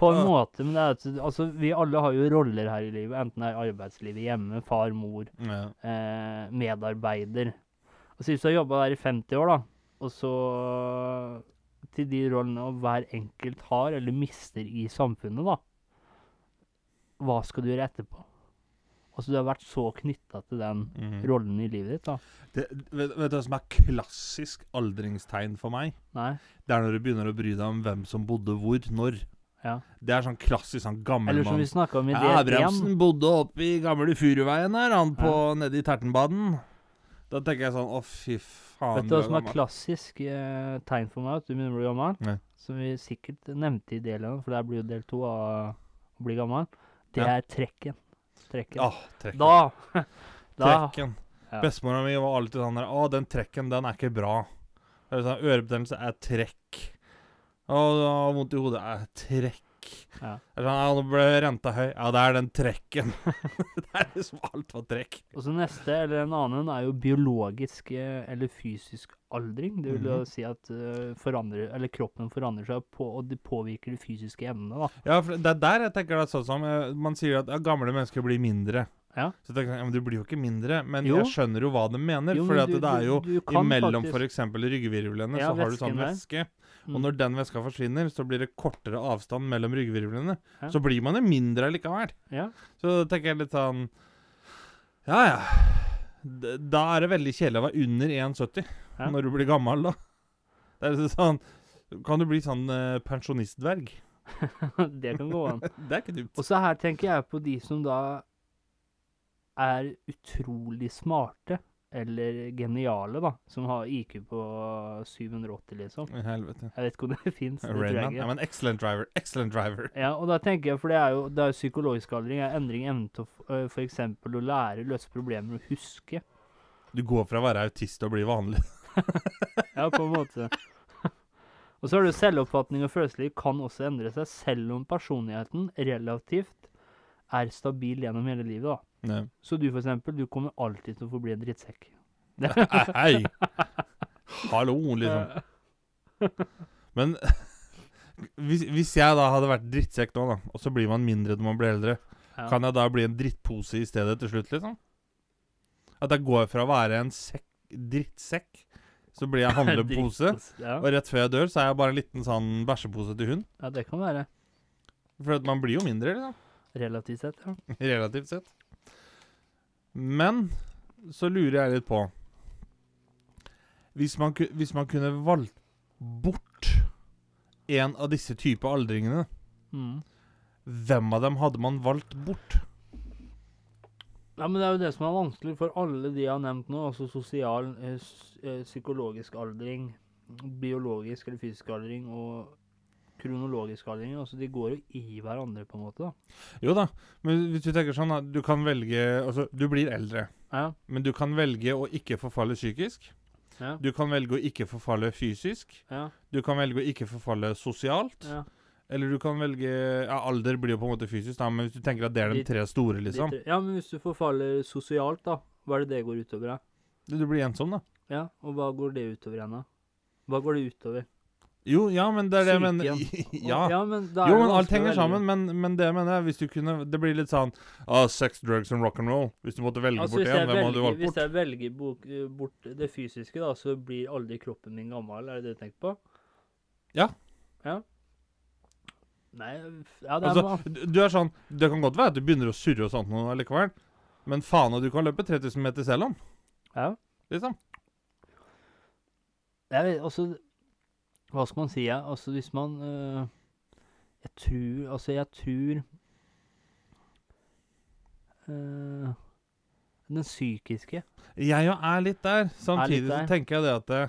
[SPEAKER 1] På en måte, men det er at altså, vi alle har jo roller her i livet. Enten det er arbeidslivet hjemme, far, mor,
[SPEAKER 2] ja.
[SPEAKER 1] eh, medarbeider. Og så hvis du har jobba der i 50 år, da, og så til de rollene og hver enkelt har, eller mister i samfunnet, da Hva skal du gjøre etterpå? Altså, du har vært så knytta til den
[SPEAKER 2] mm.
[SPEAKER 1] rollen i livet ditt, da.
[SPEAKER 2] det, vet, vet du hva som er klassisk aldringstegn for meg?
[SPEAKER 1] Nei?
[SPEAKER 2] Det er når du begynner å bry deg om hvem som bodde hvor, når.
[SPEAKER 1] Ja.
[SPEAKER 2] Det er sånn klassisk sånn gammel
[SPEAKER 1] Eller som
[SPEAKER 2] mann.
[SPEAKER 1] vi snakka om i
[SPEAKER 2] Ja. Abrahamsen bodde oppe i gamle Furuveien her, han på nede i Tertenbaden. Da tenker jeg sånn Å, fy faen.
[SPEAKER 1] Vet du hva som er klassisk eh, tegn for meg at du begynner å bli gammel?
[SPEAKER 2] Nei.
[SPEAKER 1] Som vi sikkert nevnte i del én, for det blir jo del to av å bli gammel. Det
[SPEAKER 2] Ja.
[SPEAKER 1] er trekken. Trekken.
[SPEAKER 2] Ah, trekken.
[SPEAKER 1] Da Da
[SPEAKER 2] trekken.
[SPEAKER 1] Ja.
[SPEAKER 2] Bestemora mi var alltid sånn der Å, den trekken, den er ikke bra. Sånn, Ørebetennelse er trekk. Har vondt i hodet. Eh, trekk.
[SPEAKER 1] Ja.
[SPEAKER 2] Sånn, ja, nå ble renta høy. Ja, det er den trekken. det er liksom alt var trekk.
[SPEAKER 1] Og så neste, eller en annen, er jo biologisk eh, eller fysisk aldring. Det vil jo
[SPEAKER 2] Mhm.
[SPEAKER 1] si at uh, forandrer, eller kroppen forandrer seg, på, og det påvirker de fysiske evnene. da.
[SPEAKER 2] Ja, for det er der jeg tenker det er sånn som eh, Man sier at ja, gamle mennesker blir mindre.
[SPEAKER 1] Ja.
[SPEAKER 2] Så tenker jeg, men Du blir jo ikke mindre. Men
[SPEAKER 1] Jo.
[SPEAKER 2] jeg skjønner jo hva de mener. For det er jo
[SPEAKER 1] du
[SPEAKER 2] imellom f.eks. ryggvirvlene
[SPEAKER 1] Ja,
[SPEAKER 2] så har du sånn væske.
[SPEAKER 1] Mm.
[SPEAKER 2] Og når den væska forsvinner, så blir det kortere avstand mellom ryggvirvlene.
[SPEAKER 1] Ja.
[SPEAKER 2] Så blir man jo mindre likevel.
[SPEAKER 1] Ja.
[SPEAKER 2] Så tenker jeg litt sånn Ja, ja. Da er det veldig kjedelig å være under 1,70
[SPEAKER 1] Ja.
[SPEAKER 2] når du blir gammel, da. Det er litt sånn Kan du bli sånn uh, pensjonistdverg?
[SPEAKER 1] det kan gå an.
[SPEAKER 2] det er ikke dumt.
[SPEAKER 1] Og så her tenker jeg på de som da er utrolig smarte, eller geniale, da. Som har IQ på 780, liksom.
[SPEAKER 2] I helvete.
[SPEAKER 1] Jeg vet ikke om det fins.
[SPEAKER 2] Rainman. Ja, men excellent driver. Excellent driver.
[SPEAKER 1] Ja, og da tenker jeg, for det er jo det er psykologisk aldring, er endring i evnen til å f- for eksempel å lære, løse problemer og huske.
[SPEAKER 2] Du går fra å være autist å bli vanlig.
[SPEAKER 1] Ja, på en måte. og så har du selvoppfatning og følelsesliv kan også endre seg, selv om personligheten relativt er stabil gjennom hele livet, da.
[SPEAKER 2] Nei.
[SPEAKER 1] Så du, for eksempel, du kommer alltid til å forbli en drittsekk.
[SPEAKER 2] Hei! Hallo, liksom. Men hvis, hvis jeg da hadde vært drittsekk nå, da, og så blir man mindre når man blir eldre,
[SPEAKER 1] Ja.
[SPEAKER 2] kan jeg da bli en drittpose i stedet til slutt, liksom? At jeg går fra å være en sekk, drittsekk, så blir jeg handlepose,
[SPEAKER 1] Ja.
[SPEAKER 2] og rett før jeg dør, så er jeg bare en liten sånn bæsjepose til hund.
[SPEAKER 1] ja, det kan være.
[SPEAKER 2] For man blir jo mindre, liksom.
[SPEAKER 1] Relativt sett, ja.
[SPEAKER 2] Relativt sett. Men så lurer jeg litt på Hvis man, hvis man kunne valgt bort en av disse type aldringene,
[SPEAKER 1] Mm.
[SPEAKER 2] hvem av dem hadde man valgt bort?
[SPEAKER 1] Ja, men det er jo det som er vanskelig for alle de jeg har nevnt nå. Altså sosial, eh, eh, psykologisk aldring, biologisk eller fysisk aldring og kronologisk aldring. Altså de går jo i hverandre, på en måte. da.
[SPEAKER 2] Jo da, men hvis du tenker sånn at du kan velge Altså, du blir eldre,
[SPEAKER 1] Ja,
[SPEAKER 2] men du kan velge å ikke forfalle psykisk.
[SPEAKER 1] ja,
[SPEAKER 2] Du kan velge å ikke forfalle fysisk.
[SPEAKER 1] ja.
[SPEAKER 2] Du kan velge å ikke forfalle sosialt.
[SPEAKER 1] ja.
[SPEAKER 2] Eller du kan velge Ja, alder blir jo på en måte fysisk, da, men hvis du tenker at det er de tre store, liksom.
[SPEAKER 1] tre- Ja, men hvis du forfaller sosialt, da, hva er det det går utover? da?
[SPEAKER 2] Du blir ensom, da.
[SPEAKER 1] Ja, og hva går det utover igjen, da? Hva går det utover?
[SPEAKER 2] Jo, ja, men det er det jeg mener. Ja.
[SPEAKER 1] ja men
[SPEAKER 2] Jo, men alt henger sammen. Men, men det jeg mener er hvis du kunne Det blir litt sånn ah, Sex, drugs and rock and roll. Hvis du måtte velge
[SPEAKER 1] Altså,
[SPEAKER 2] bort én, hvem hadde du valgt bort?
[SPEAKER 1] hvis jeg velger eh, bort det fysiske, da, så blir aldri kroppen min gammel. Er det det du tenker på?
[SPEAKER 2] Ja.
[SPEAKER 1] Ja. Nei Ja, det er
[SPEAKER 2] Altså, du du er sånn Det kan godt være at du begynner å surre og sånt noe likevel, men faen at du kan løpe 3000 meter selv om,
[SPEAKER 1] Ja.
[SPEAKER 2] liksom.
[SPEAKER 1] Jeg vet, altså Hva skal man si? Ja? Altså, hvis man øh, Jeg tror Altså, jeg tror øh, Den psykiske
[SPEAKER 2] Jeg jo er litt der. Samtidig
[SPEAKER 1] der.
[SPEAKER 2] så tenker jeg det at det,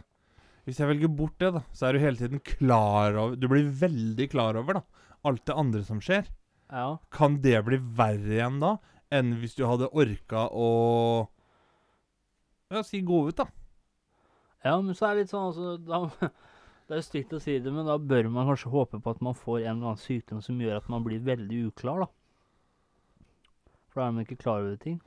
[SPEAKER 2] hvis jeg velger bort det, da, så er du hele tiden klar over Du blir veldig klar over da, alt det andre som skjer.
[SPEAKER 1] Ja.
[SPEAKER 2] Kan det bli verre igjen da, enn hvis du hadde orka å Ja, si gå ut, da.
[SPEAKER 1] Ja, men så er det litt sånn altså, da, Det er jo stygt å si det, men da bør man kanskje håpe på at man får en eller annen sykdom som gjør at man blir veldig uklar, da. For da er man ikke klar over ting.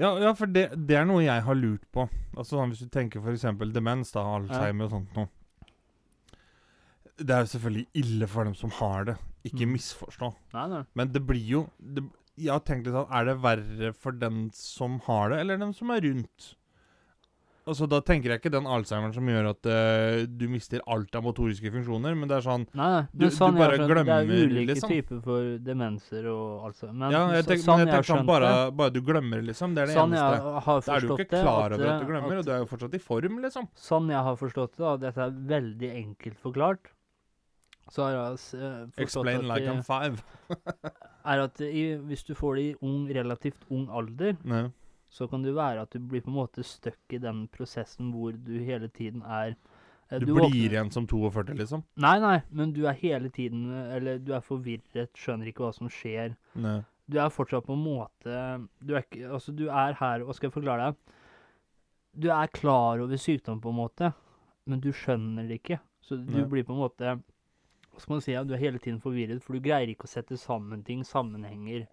[SPEAKER 2] Ja, ja for det, det er noe jeg har lurt på. Altså sånn Hvis du tenker f.eks. demens, da, Alzheimer og sånt noe. Det er jo selvfølgelig ille for dem som har det. Ikke
[SPEAKER 1] Mm.
[SPEAKER 2] misforstå.
[SPEAKER 1] Nei, nei.
[SPEAKER 2] Men det blir jo det, Jeg har tenkt litt sånn Er det verre for den som har det, eller den som er rundt? Altså Da tenker jeg ikke den Alzheimeren som gjør at uh, du mister alt av motoriske funksjoner, men det er sånn
[SPEAKER 1] Nei.
[SPEAKER 2] Du-
[SPEAKER 1] sånn
[SPEAKER 2] du
[SPEAKER 1] jeg
[SPEAKER 2] bare
[SPEAKER 1] skjønt, Det er ulike
[SPEAKER 2] liksom.
[SPEAKER 1] typer for demenser og Alzheimer. Men
[SPEAKER 2] Ja, jeg tenker,
[SPEAKER 1] sånn
[SPEAKER 2] men jeg
[SPEAKER 1] har
[SPEAKER 2] tenker sånn bare, bare du glemmer, liksom. Det er det
[SPEAKER 1] Sånn
[SPEAKER 2] eneste.
[SPEAKER 1] jeg har
[SPEAKER 2] Da er du ikke klar over at
[SPEAKER 1] eh,
[SPEAKER 2] du glemmer, og du er jo fortsatt i form, liksom.
[SPEAKER 1] Sånn jeg har forstått det, da, dette er veldig enkelt forklart, så har jeg eh, forstått
[SPEAKER 2] Explain
[SPEAKER 1] at
[SPEAKER 2] like
[SPEAKER 1] de,
[SPEAKER 2] I'm five.
[SPEAKER 1] er at i, hvis du får det i ung, relativt ung alder,
[SPEAKER 2] Nei.
[SPEAKER 1] Så kan det være at du blir på en måte stuck i den prosessen hvor du hele tiden er eh,
[SPEAKER 2] Du,
[SPEAKER 1] våkner-
[SPEAKER 2] blir igjen som 42, liksom.
[SPEAKER 1] Nei, nei, men du er hele tiden eh, Eller du er forvirret, skjønner ikke hva som skjer.
[SPEAKER 2] Nei.
[SPEAKER 1] Du er fortsatt på en måte Du er ikke Altså, du er her og skal jeg forklare deg? Du er klar over sykdom, på en måte, men du skjønner det ikke. Så du
[SPEAKER 2] Nei.
[SPEAKER 1] blir på en måte Hva skal man si? Du er hele tiden forvirret, for du greier ikke å sette sammen ting, sammenhenger.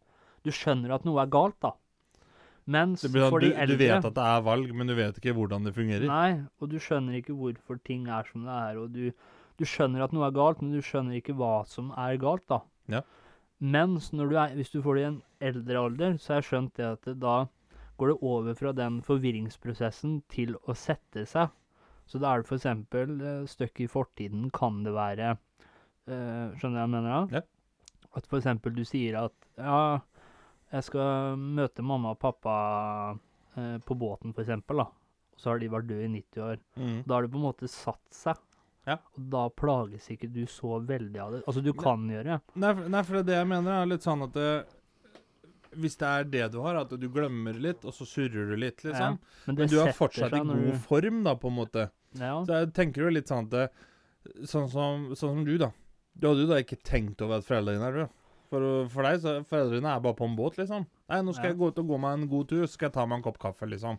[SPEAKER 1] Du skjønner at noe er galt, da. Mens
[SPEAKER 2] sånn,
[SPEAKER 1] for
[SPEAKER 2] du,
[SPEAKER 1] eldre
[SPEAKER 2] du vet at det er valg, men du vet ikke hvordan det fungerer.
[SPEAKER 1] Nei, og du skjønner ikke hvorfor ting er som det er, og du, du skjønner at noe er galt, men du skjønner ikke hva som er galt, da.
[SPEAKER 2] Ja.
[SPEAKER 1] Mens du er, hvis du får det i en eldre alder, så har jeg skjønt det at det, da går det over fra den forvirringsprosessen til å sette seg. Så da er det f.eks. Uh, støkk i fortiden kan det være uh, Skjønner du hva jeg mener da?
[SPEAKER 2] Ja.
[SPEAKER 1] At f.eks. du sier at ja, jeg skal møte mamma og pappa eh, på båten, for eksempel, da. Og så har de vært døde i 90 år.
[SPEAKER 2] Mm.
[SPEAKER 1] Da har det på en måte satt seg.
[SPEAKER 2] Ja.
[SPEAKER 1] Og da plages ikke du så veldig av det. Altså, du kan gjøre
[SPEAKER 2] Nei, for- nei, for det jeg mener er litt sånn at det, Hvis det er det du har, at du glemmer litt, og så surrer du litt, liksom.
[SPEAKER 1] Men det
[SPEAKER 2] Men du er fortsatt i god
[SPEAKER 1] du-
[SPEAKER 2] form, da, på en måte.
[SPEAKER 1] Ja.
[SPEAKER 2] Så jeg tenker jo litt sånn at det, sånn, som, sånn som du, da. Du hadde jo da ikke tenkt over at foreldrene dine er døde. For, for deg så foreldrene er bare på en båt, liksom. Nei, nå skal
[SPEAKER 1] Ja.
[SPEAKER 2] jeg gå ut og gå meg en god tur, så skal jeg ta meg en kopp kaffe, liksom.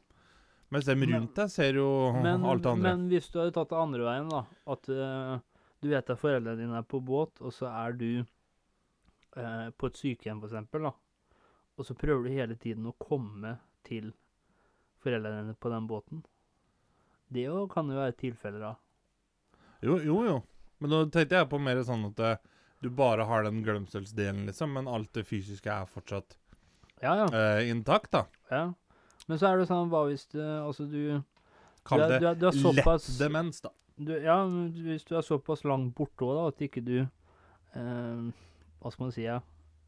[SPEAKER 2] Mens dem rundt deg ser jo
[SPEAKER 1] Men,
[SPEAKER 2] alt det andre.
[SPEAKER 1] men hvis du hadde tatt det andre veien, da At uh, du vet at foreldrene dine er på båt, og så er du uh, på et sykehjem, for eksempel, da. Og så prøver du hele tiden å komme til foreldrene dine på den båten. Det jo kan jo være tilfeller av.
[SPEAKER 2] Jo, jo, jo. Men nå tenkte jeg på mer sånn at eh, du bare har den glemselsdelen, liksom, men alt det fysiske er fortsatt
[SPEAKER 1] Ja, ja.
[SPEAKER 2] Uh, intakt, da.
[SPEAKER 1] ja. Men så er det sånn, hva hvis det Altså, du
[SPEAKER 2] Kall
[SPEAKER 1] du er,
[SPEAKER 2] det
[SPEAKER 1] du er, du er
[SPEAKER 2] lett demens, da.
[SPEAKER 1] du, Ja, hvis du er såpass langt borte òg, da, at ikke du uh, Hva skal man si, ja.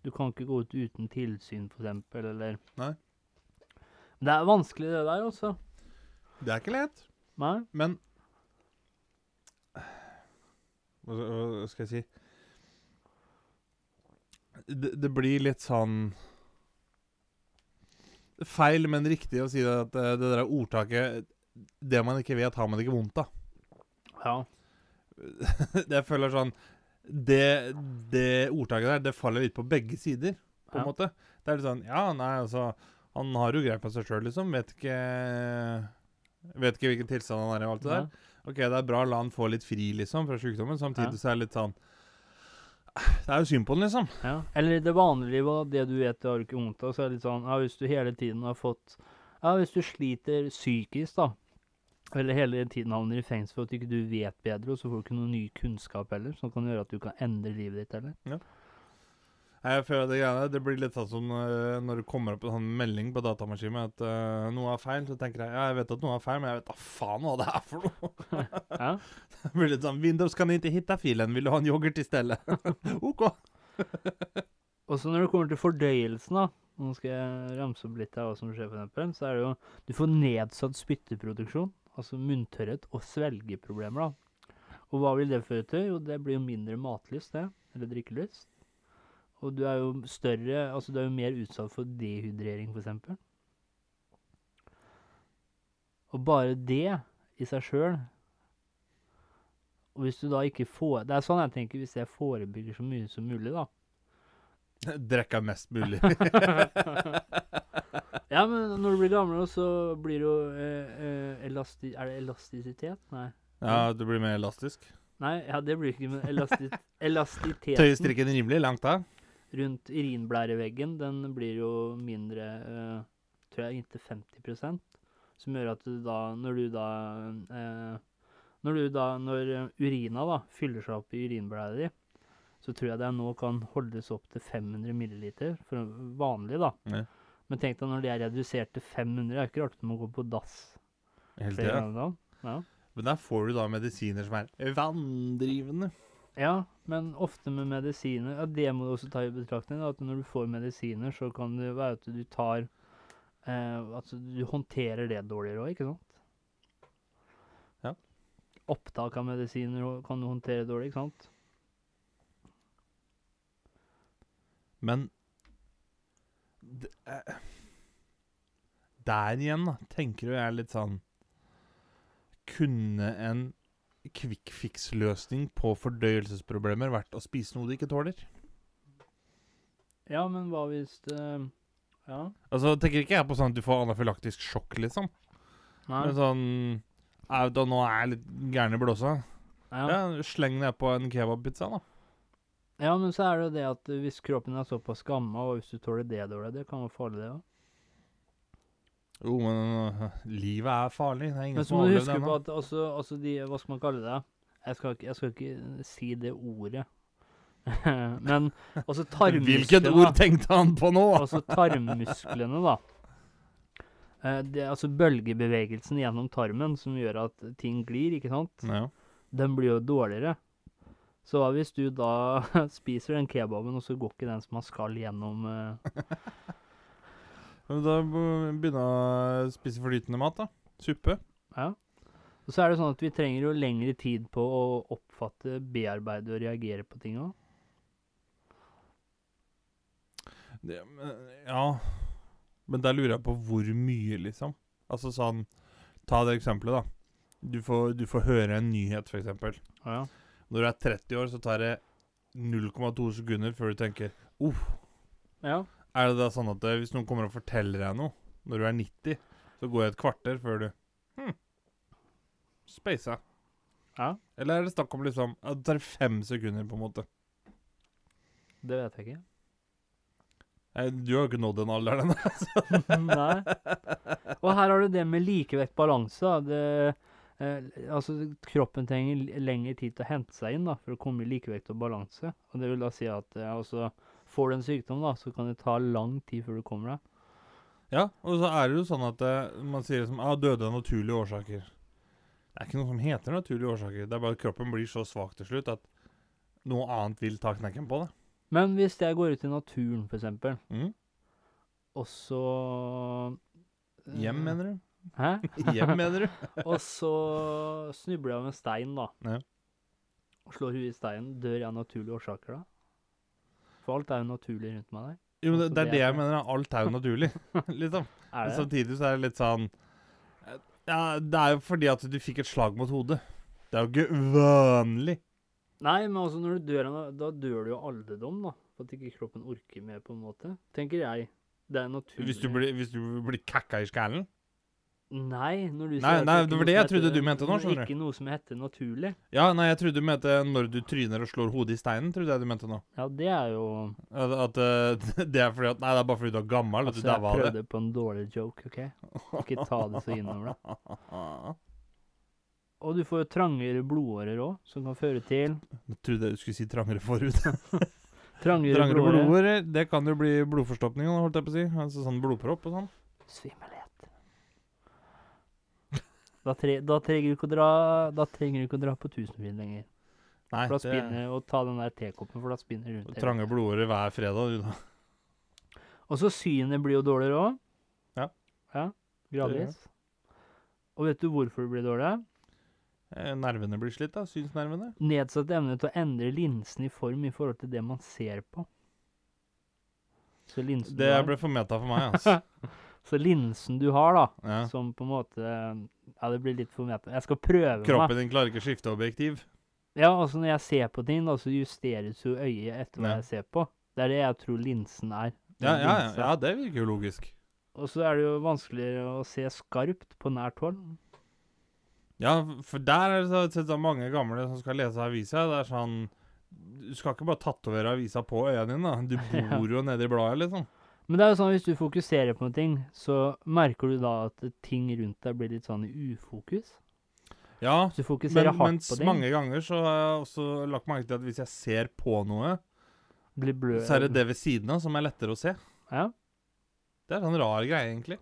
[SPEAKER 1] Du kan ikke gå ut uten tilsyn, for eksempel, eller
[SPEAKER 2] Nei.
[SPEAKER 1] Det er vanskelig, det der, altså.
[SPEAKER 2] Det er ikke lett.
[SPEAKER 1] Nei?
[SPEAKER 2] Men hva skal jeg si det, det blir litt sånn feil, men riktig å si det at eh, det der ordtaket Det man ikke vet, har man ikke vondt av.
[SPEAKER 1] Ja.
[SPEAKER 2] jeg føler sånn det, det ordtaket der, det faller litt på begge sider, på en
[SPEAKER 1] Ja.
[SPEAKER 2] måte. Det er litt sånn Ja, nei, altså Han har jo greie på seg sjøl, liksom. Vet ikke Vet ikke hvilken tilstand han er i og alt det der. Ok, det er bra, la han få litt fri, liksom, fra sykdommen. Samtidig
[SPEAKER 1] Ja.
[SPEAKER 2] så er det litt sånn Det er jo synd på den, liksom.
[SPEAKER 1] Ja. Eller det vanlige livet, det du vet du har ikke vondt av, så er det litt sånn Ja, hvis du hele tiden har fått Ja, hvis du sliter psykisk, da, eller hele tiden havner i fengsel for at ikke du vet bedre, og så får du ikke noe ny kunnskap heller, som kan gjøre at du kan endre livet ditt, eller?
[SPEAKER 2] Jeg føler det greiene Det blir litt sånn som eh, når det kommer opp en sånn melding på datamaskinen at uh, noe er feil. Så tenker jeg ja, jeg vet at noe er feil, men jeg vet da faen hva det er for noe.
[SPEAKER 1] Ja.
[SPEAKER 2] Det blir litt sånn Windows kan ikke hitte filen, vil du ha en yoghurt i stedet? OK.
[SPEAKER 1] Og så når det kommer til fordøyelsen, da Nå skal jeg ramse opp litt av hva som skjer, eksempel. Så er det jo Du får nedsatt spytteproduksjon, altså munntørrhet og svelgeproblemer, da. Og hva vil det føre til? Jo, det blir jo mindre matlyst, det. Eller drikkelyst. Og du er jo større Altså, du er jo mer utsatt for dehydrering, for eksempel. Og bare det i seg sjøl Og hvis du da ikke får Det er sånn jeg tenker hvis jeg forebygger så mye som mulig, da.
[SPEAKER 2] Drikke mest mulig.
[SPEAKER 1] Ja, men når du blir gammel, så blir det jo eh, eh, elasti Er det elastisitet? Nei.
[SPEAKER 2] ja, du blir mer elastisk.
[SPEAKER 1] Nei, ja, det blir ikke, men elasti elastiteten
[SPEAKER 2] Tøye strikken rimelig langt av.
[SPEAKER 1] rundt urinblæreveggen, den blir jo mindre eh, Tror jeg inntil 50 Som gjør at du da Når du da eh, Når du da Når eh, urina da fyller seg opp i urinblæra di, så tror jeg det nå kan holdes opp til 500 milliliter for vanlig, da.
[SPEAKER 2] Ja.
[SPEAKER 1] Men tenk deg når det er redusert til 500, det er ikke rart at du må gå på dass Helt det. Ja.
[SPEAKER 2] Men der får du da medisiner som er vanndrivende.
[SPEAKER 1] Ja, men ofte med medisiner ja, Det må du også ta i betraktning. At når du får medisiner, så kan det være at du tar eh, At du håndterer det dårligere òg, ikke sant?
[SPEAKER 2] Ja.
[SPEAKER 1] Opptak av medisiner kan du håndtere dårlig, ikke sant?
[SPEAKER 2] Men det, eh, Der igjen, da, tenker jo jeg litt sånn Kunne en quick fix-løsning på fordøyelsesproblemer vært å spise noe du ikke tåler?
[SPEAKER 1] Ja, men hva hvis det Ja.
[SPEAKER 2] Altså, tenker ikke jeg på sånn at du får anafylaktisk sjokk, liksom.
[SPEAKER 1] Nei.
[SPEAKER 2] Men sånn «Au, da, Nå er jeg litt gæren i blåsa.
[SPEAKER 1] Ja.
[SPEAKER 2] Ja, sleng deg på en kebabpizza, da.
[SPEAKER 1] ja, men så er det jo det at hvis kroppen er såpass gamma, og hvis du tåler det dårlig, det kan være farlig, det òg.
[SPEAKER 2] Jo, men uh, livet er farlig. Det er ingen
[SPEAKER 1] Men så
[SPEAKER 2] som
[SPEAKER 1] må
[SPEAKER 2] har
[SPEAKER 1] du
[SPEAKER 2] overlevd
[SPEAKER 1] huske på at altså, altså de Hva skal man kalle det? Jeg skal ikke, jeg skal ikke si det ordet. Men altså tarmmusklene
[SPEAKER 2] Hvilket ord tenkte han på nå?
[SPEAKER 1] Altså tarmmusklene, da. Eh, Det er altså bølgebevegelsen gjennom tarmen som gjør at ting glir, ikke sant?
[SPEAKER 2] Ja.
[SPEAKER 1] Den blir jo dårligere. Så hva hvis du da spiser den kebaben, og så går ikke den som man skal gjennom eh,
[SPEAKER 2] Men Da begynne å spise flytende mat, da. Suppe.
[SPEAKER 1] Ja. Og så er det sånn at vi trenger jo lengre tid på å oppfatte, bearbeide og reagere på ting òg.
[SPEAKER 2] Det, men, ja Men der lurer jeg på hvor mye, liksom. Altså sånn Ta det eksempelet, da. Du får, du får høre en nyhet, f.eks.
[SPEAKER 1] Ja.
[SPEAKER 2] Når du er 30 år, så tar det 0,2 sekunder før du tenker Uff.
[SPEAKER 1] ja.
[SPEAKER 2] Er det da sånn at eh, hvis noen kommer og forteller deg noe når du er 90, så går det et kvarter før du Hm. Spasa.
[SPEAKER 1] Ja.
[SPEAKER 2] Eller er det snakk om liksom at Det tar fem sekunder, på en måte.
[SPEAKER 1] Det vet jeg ikke.
[SPEAKER 2] Du har jo ikke nådd den alderen ennå.
[SPEAKER 1] Nei. Og her har du det med likevekt balanse. eh, altså, kroppen trenger lengre tid til å hente seg inn da, for å komme i likevekt og balanse. Og det vil da si at eh, altså, får du en sykdom, da, så kan det ta lang tid før du kommer deg.
[SPEAKER 2] Ja, og så er det jo sånn at eh, man sier liksom ah, døde av naturlige årsaker. Det er ikke noe som heter naturlige årsaker. Det er bare at kroppen blir så svak til slutt at noe annet vil ta knekken på det.
[SPEAKER 1] Men hvis jeg går ut i naturen, eksempel,
[SPEAKER 2] Mm.
[SPEAKER 1] og så eh,
[SPEAKER 2] Hjem, mener du?
[SPEAKER 1] Hæ?
[SPEAKER 2] Hjem, mener du?
[SPEAKER 1] Og så snubler jeg av en stein, da.
[SPEAKER 2] Ja.
[SPEAKER 1] Og slår huet i steinen. Dør jeg av naturlige årsaker da? For alt er jo naturlig rundt meg der.
[SPEAKER 2] Jo, men det,
[SPEAKER 1] Altså,
[SPEAKER 2] det er
[SPEAKER 1] det
[SPEAKER 2] jeg mener. Alt er jo naturlig, liksom. Men samtidig så er det litt sånn Ja, det er jo fordi at du fikk et slag mot hodet. Det er jo ikke vanlig.
[SPEAKER 1] Nei, men altså når du dør, da dør du jo alderdom, da. For at ikke kroppen orker mer, på en måte. Tenker jeg. Det er naturlig.
[SPEAKER 2] Hvis du blir, hvis du blir kakka i skallen.
[SPEAKER 1] Nei, når du
[SPEAKER 2] Nei,
[SPEAKER 1] sier
[SPEAKER 2] nei, det var det jeg trodde
[SPEAKER 1] heter-
[SPEAKER 2] du mente nå, skjønner du.
[SPEAKER 1] Ikke noe som heter naturlig.
[SPEAKER 2] Ja, nei, jeg trodde du mente når du tryner og slår hodet i steinen. Trodde jeg du mente nå.
[SPEAKER 1] Ja, det er jo
[SPEAKER 2] At, at eh, det er fordi at Nei, det er bare fordi du er gammel. At
[SPEAKER 1] Altså,
[SPEAKER 2] du
[SPEAKER 1] jeg
[SPEAKER 2] daua av det.
[SPEAKER 1] prøvde på en dårlig joke, OK? Ikke ta det så innover deg. Og du får jo trangere blodårer òg, som kan føre til
[SPEAKER 2] Jeg trodde jeg du skulle si trangere forhud.
[SPEAKER 1] trangere,
[SPEAKER 2] Trangere
[SPEAKER 1] blodårer.
[SPEAKER 2] det kan jo bli blodforstoppning, holdt jeg på å si. Altså sånn blodpropp og sånn.
[SPEAKER 1] Svimmelhet. Da, tre, da, trenger du ikke å dra, da trenger du ikke å dra på Tusenfryd lenger.
[SPEAKER 2] Nei,
[SPEAKER 1] For da
[SPEAKER 2] det
[SPEAKER 1] spinner, og ta den der tekoppen, for da spinner rundt. Du
[SPEAKER 2] Trange blodårer hver fredag, du da.
[SPEAKER 1] Og så synet blir jo dårligere òg.
[SPEAKER 2] Ja.
[SPEAKER 1] ja. Gradvis. Og vet du hvorfor det blir dårlig?
[SPEAKER 2] Eh, Nervene blir slitt, da. Synsnervene.
[SPEAKER 1] Nedsatt evne til å endre linsen i form i forhold til det man ser på. Så linsen,
[SPEAKER 2] Det ble for meta for meg, altså.
[SPEAKER 1] så linsen du har, da,
[SPEAKER 2] Ja.
[SPEAKER 1] som på en måte Ja, det blir litt for meta. Jeg skal prøve meg.
[SPEAKER 2] Kroppen din klarer ikke å skifte objektiv.
[SPEAKER 1] Ja, altså når jeg ser på ting, da, så justeres jo øyet etter hva
[SPEAKER 2] Ja.
[SPEAKER 1] jeg ser på. Det er det jeg tror linsen er.
[SPEAKER 2] Ja, ja, ja, det virker jo logisk.
[SPEAKER 1] Og så er det jo vanskeligere å se skarpt på nært hold.
[SPEAKER 2] Ja, for der er det så- så mange gamle som skal lese avisa. Det er sånn Du skal ikke bare tatovere avisa på øynene dine. da. Du bor jo i bladet, liksom.
[SPEAKER 1] Men det er jo sånn hvis du fokuserer på en ting, så merker du da at ting rundt deg blir litt sånn i ufokus.
[SPEAKER 2] Ja,
[SPEAKER 1] du
[SPEAKER 2] men mens
[SPEAKER 1] på ting,
[SPEAKER 2] mange ganger så har jeg også lagt merke til at hvis jeg ser på noe, så er det det ved siden av som er lettere å se.
[SPEAKER 1] Ja,
[SPEAKER 2] Det er en sånn rar greie, egentlig.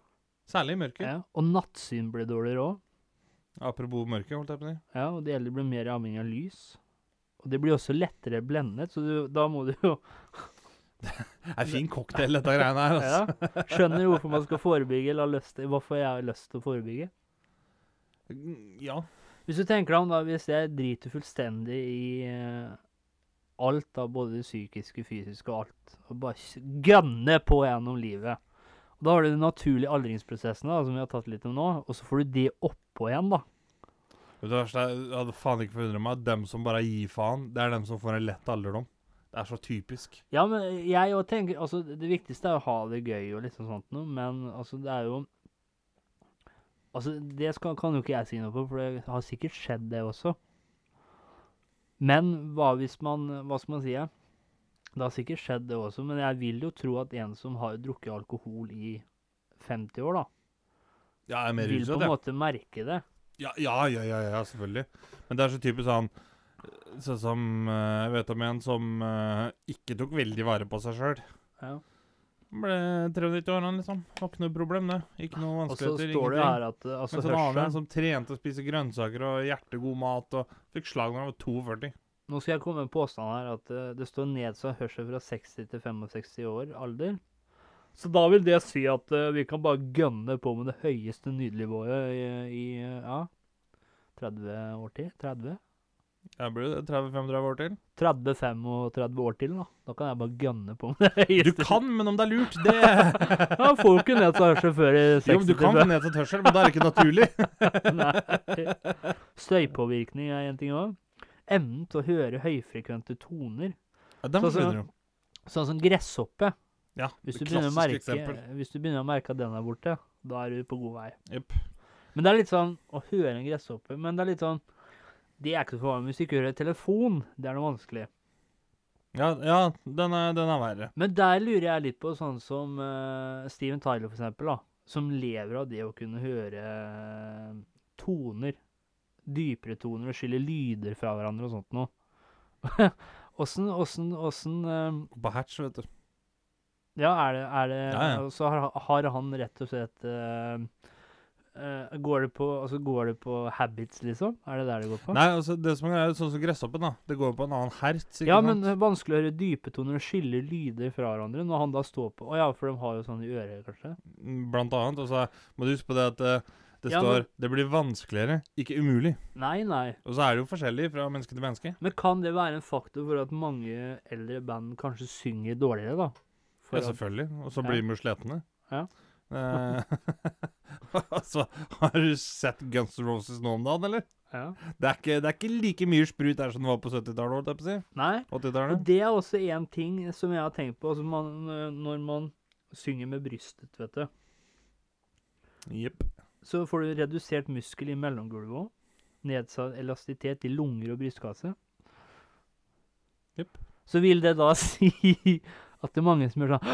[SPEAKER 2] Særlig i mørket.
[SPEAKER 1] ja. Og nattsyn blir dårligere òg.
[SPEAKER 2] Apropos mørket, holdt jeg på å si.
[SPEAKER 1] Ja, og det gjelder blir mer avhengig av lys. Og det blir også lettere blendet, så du, da må du jo
[SPEAKER 2] Det er fin cocktail, dette greiene her. Altså.
[SPEAKER 1] ja, Skjønner du hvorfor man skal forebygge, eller lyst til, hvorfor jeg har lyst til å forebygge.
[SPEAKER 2] Mm, Ja.
[SPEAKER 1] Hvis du tenker deg om da, hvis jeg driter fullstendig i uh, alt, da, både det psykiske, fysiske og alt, og bare gønner på gjennom livet og Da har du den naturlige aldringsprosessen, da, som vi har tatt litt om nå, og så får du det oppå igjen, da.
[SPEAKER 2] Det verste er? Jeg hadde faen ikke forundret meg. Dem som bare gir faen, det er dem som får en lett alderdom. Det er så typisk.
[SPEAKER 1] Ja, men jeg òg tenker Altså, det viktigste er å ha det gøy og liksom sånt noe, men altså, det er jo Altså, det skal, kan jo ikke jeg si noe på, for det har sikkert skjedd, det også. Men hva hvis man Hva skal man si? ja? Det har sikkert skjedd, det også, men jeg vil jo tro at en som har drukket alkohol i 50 år, da,
[SPEAKER 2] Ja,
[SPEAKER 1] vil på en måte merke det.
[SPEAKER 2] Ja, ja, ja, ja, ja, selvfølgelig. Men det er så typisk sånn Sånn som eh, Jeg vet om en som eh, ikke tok veldig vare på seg sjøl.
[SPEAKER 1] Ja.
[SPEAKER 2] Ble 93 år, han liksom. Var ikke noe problem, det. Ikke noe
[SPEAKER 1] Og så står det her at uh, altså,
[SPEAKER 2] Men sånn annen en
[SPEAKER 1] hørselen
[SPEAKER 2] som trente og spise grønnsaker og hjertegod mat og fikk slag når han var 42.
[SPEAKER 1] Nå skal jeg komme med en påstand her at det står nedsatt hørsel fra 60 til 65 år alder. Så da vil det si at uh, vi kan bare gønne på med det høyeste nydelige i, i uh, ja, 30 år til? 30?
[SPEAKER 2] Jeg blir det 30-35 år til.
[SPEAKER 1] 30-35 år til, da. Da kan jeg bare gønne på med det
[SPEAKER 2] Du kan, men om det er lurt, det
[SPEAKER 1] Ja, får jo ikke nedsatt hørsel før i 60
[SPEAKER 2] Jo, men du kan få nedsatt hørsel, men da er det ikke naturlig.
[SPEAKER 1] Nei. Støypåvirkning er en ting òg. Evnen til å høre høyfrekvente toner.
[SPEAKER 2] Ja, den
[SPEAKER 1] Så- så-
[SPEAKER 2] forsvinner jo.
[SPEAKER 1] Sånn som gresshoppe.
[SPEAKER 2] Ja,
[SPEAKER 1] Hvis du, merke, hvis du begynner å merke at den er borte, da er du på god vei.
[SPEAKER 2] Yep.
[SPEAKER 1] Men det er litt sånn å høre en gresshoppe Men det er litt sånn Det er ikke så farlig hvis du ikke hører telefon. Det er noe vanskelig.
[SPEAKER 2] Ja, ja den, er, den er verre.
[SPEAKER 1] Men der lurer jeg litt på sånn som uh, Steven Tyler, for eksempel, da. Som lever av det å kunne høre eh, toner. Dypere toner og skille lyder fra hverandre og sånt noe. Åssen, åssen, åssen eh,
[SPEAKER 2] På hatch, vet du.
[SPEAKER 1] Ja, er det, er det
[SPEAKER 2] Ja, ja.
[SPEAKER 1] Så har, har han rett og slett eh, eh, går, det på, altså går det på habits, liksom? Er det der det går på?
[SPEAKER 2] Nei, altså, det som er sånn som gresshoppen, da. Det går på en annen hertz,
[SPEAKER 1] ja, men det er vanskelig å høre dype toner og skille lyder fra hverandre når han da står på Å ja, for de har jo sånn i øret, kanskje?
[SPEAKER 2] Mm, Blant annet. Og så må du huske på det at eh, det
[SPEAKER 1] Ja,
[SPEAKER 2] står
[SPEAKER 1] men-
[SPEAKER 2] 'det blir vanskeligere', ikke umulig.
[SPEAKER 1] Nei, nei.
[SPEAKER 2] Og så er det jo forskjellig fra menneske til menneske.
[SPEAKER 1] Men kan det være en faktor for at mange eldre band kanskje synger dårligere, da? For
[SPEAKER 2] Ja, selvfølgelig. Og så
[SPEAKER 1] Ja.
[SPEAKER 2] blir de jo sletne.
[SPEAKER 1] Ja.
[SPEAKER 2] Eh, altså, har du sett Guns N' Roses nå om dagen, eller?
[SPEAKER 1] ja.
[SPEAKER 2] Det er ikke, det er ikke like mye sprut der som det var på 70-tallet, holdt jeg på si.
[SPEAKER 1] Nei. Og det er også en ting som jeg har tenkt på altså man, når man synger med brystet, vet du.
[SPEAKER 2] Jepp.
[SPEAKER 1] Så får du redusert muskel i mellomgulvet òg. Nedsatt elastitet i lunger og brystkasse.
[SPEAKER 2] Jepp.
[SPEAKER 1] Så vil det da si at det er mange som gjør sånn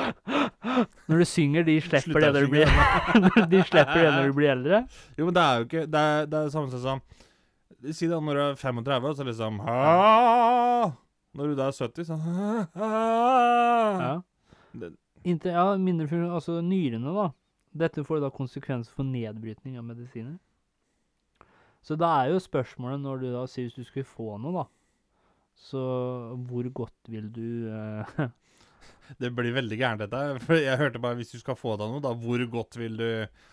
[SPEAKER 1] Når du synger, de slipper det når du blir De slipper det når du blir eldre.
[SPEAKER 2] Jo, men det er jo ikke Det er det er det samme sånn som Si det når du er 35, så liksom «Ah!» Når du da er 70, så «Ah!»
[SPEAKER 1] Ja. Inter, ja, mindre funksjon altså nyrene, da. Dette får da konsekvenser for nedbrytning av medisiner. Så da er jo spørsmålet når du da sier hvis du skulle få noe, da Så hvor godt vil du eh,
[SPEAKER 2] Det blir veldig gærent, dette. For jeg hørte bare hvis du skal få deg noe, da, hvor godt vil du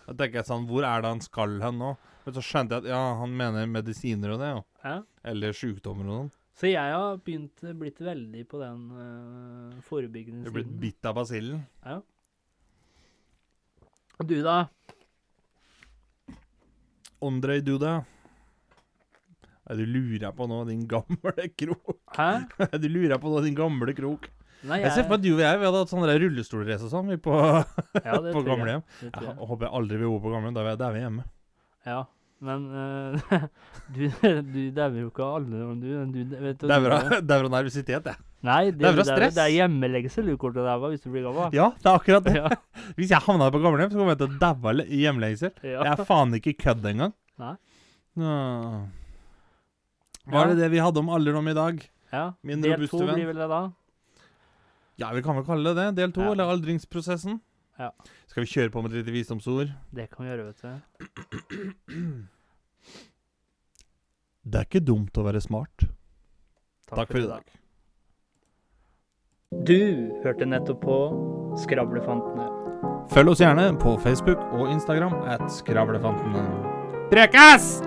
[SPEAKER 2] Da tenker jeg sånn Hvor er det han skal hen nå? Men så skjønte jeg at ja, han mener medisiner og det, ja.
[SPEAKER 1] ja.
[SPEAKER 2] Eller sykdommer og sånn.
[SPEAKER 1] Så jeg har begynt blitt veldig på den uh, forebyggende
[SPEAKER 2] Du er blitt bitt av basillen.
[SPEAKER 1] Og du, da?
[SPEAKER 2] Andrej Duda. Er du lurer på nå, din gamle krok?
[SPEAKER 1] Hæ?
[SPEAKER 2] Er du lurer på nå, din gamle krok?
[SPEAKER 1] Nei,
[SPEAKER 2] Jeg ser for meg at du og jeg vi hadde hatt sånne rullestolrace og sånn vi på,
[SPEAKER 1] ja,
[SPEAKER 2] på gamlehjem. Jeg
[SPEAKER 1] jeg.
[SPEAKER 2] håper jeg aldri vil bo på gamlehjem. Da er vi- er hjemme.
[SPEAKER 1] Ja, men uh, du, du dauer jo ikke alle du, du, du-
[SPEAKER 2] Dauer av nervøsitet, jeg.
[SPEAKER 1] Nei, det, det, er-
[SPEAKER 2] stress.
[SPEAKER 1] det er hjemmelengsel du kommer til å daue hvis du blir gammel.
[SPEAKER 2] Ja, det er akkurat det.
[SPEAKER 1] Ja.
[SPEAKER 2] Hvis jeg havna på gamlehjem, så kommer jeg til å daue av le- hjemlengsel.
[SPEAKER 1] ja.
[SPEAKER 2] Jeg er faen ikke kødd engang.
[SPEAKER 1] Nei.
[SPEAKER 2] Nå. Var det det vi hadde om alderdom i dag?
[SPEAKER 1] ja.
[SPEAKER 2] Min
[SPEAKER 1] Del
[SPEAKER 2] robuste
[SPEAKER 1] to blir vel det da?
[SPEAKER 2] Ja, vi kan vel kalle det det. Del to,
[SPEAKER 1] Ja.
[SPEAKER 2] eller aldringsprosessen.
[SPEAKER 1] Ja.
[SPEAKER 2] Skal vi kjøre på med et lite visdomsord?
[SPEAKER 1] Det kan vi gjøre, vet du.
[SPEAKER 2] Det er ikke dumt å være smart. Takk for i dag.
[SPEAKER 1] Du hørte nettopp på Skravlefantene.
[SPEAKER 2] Følg oss gjerne på Facebook og Instagram at Skravlefantene. Prekas!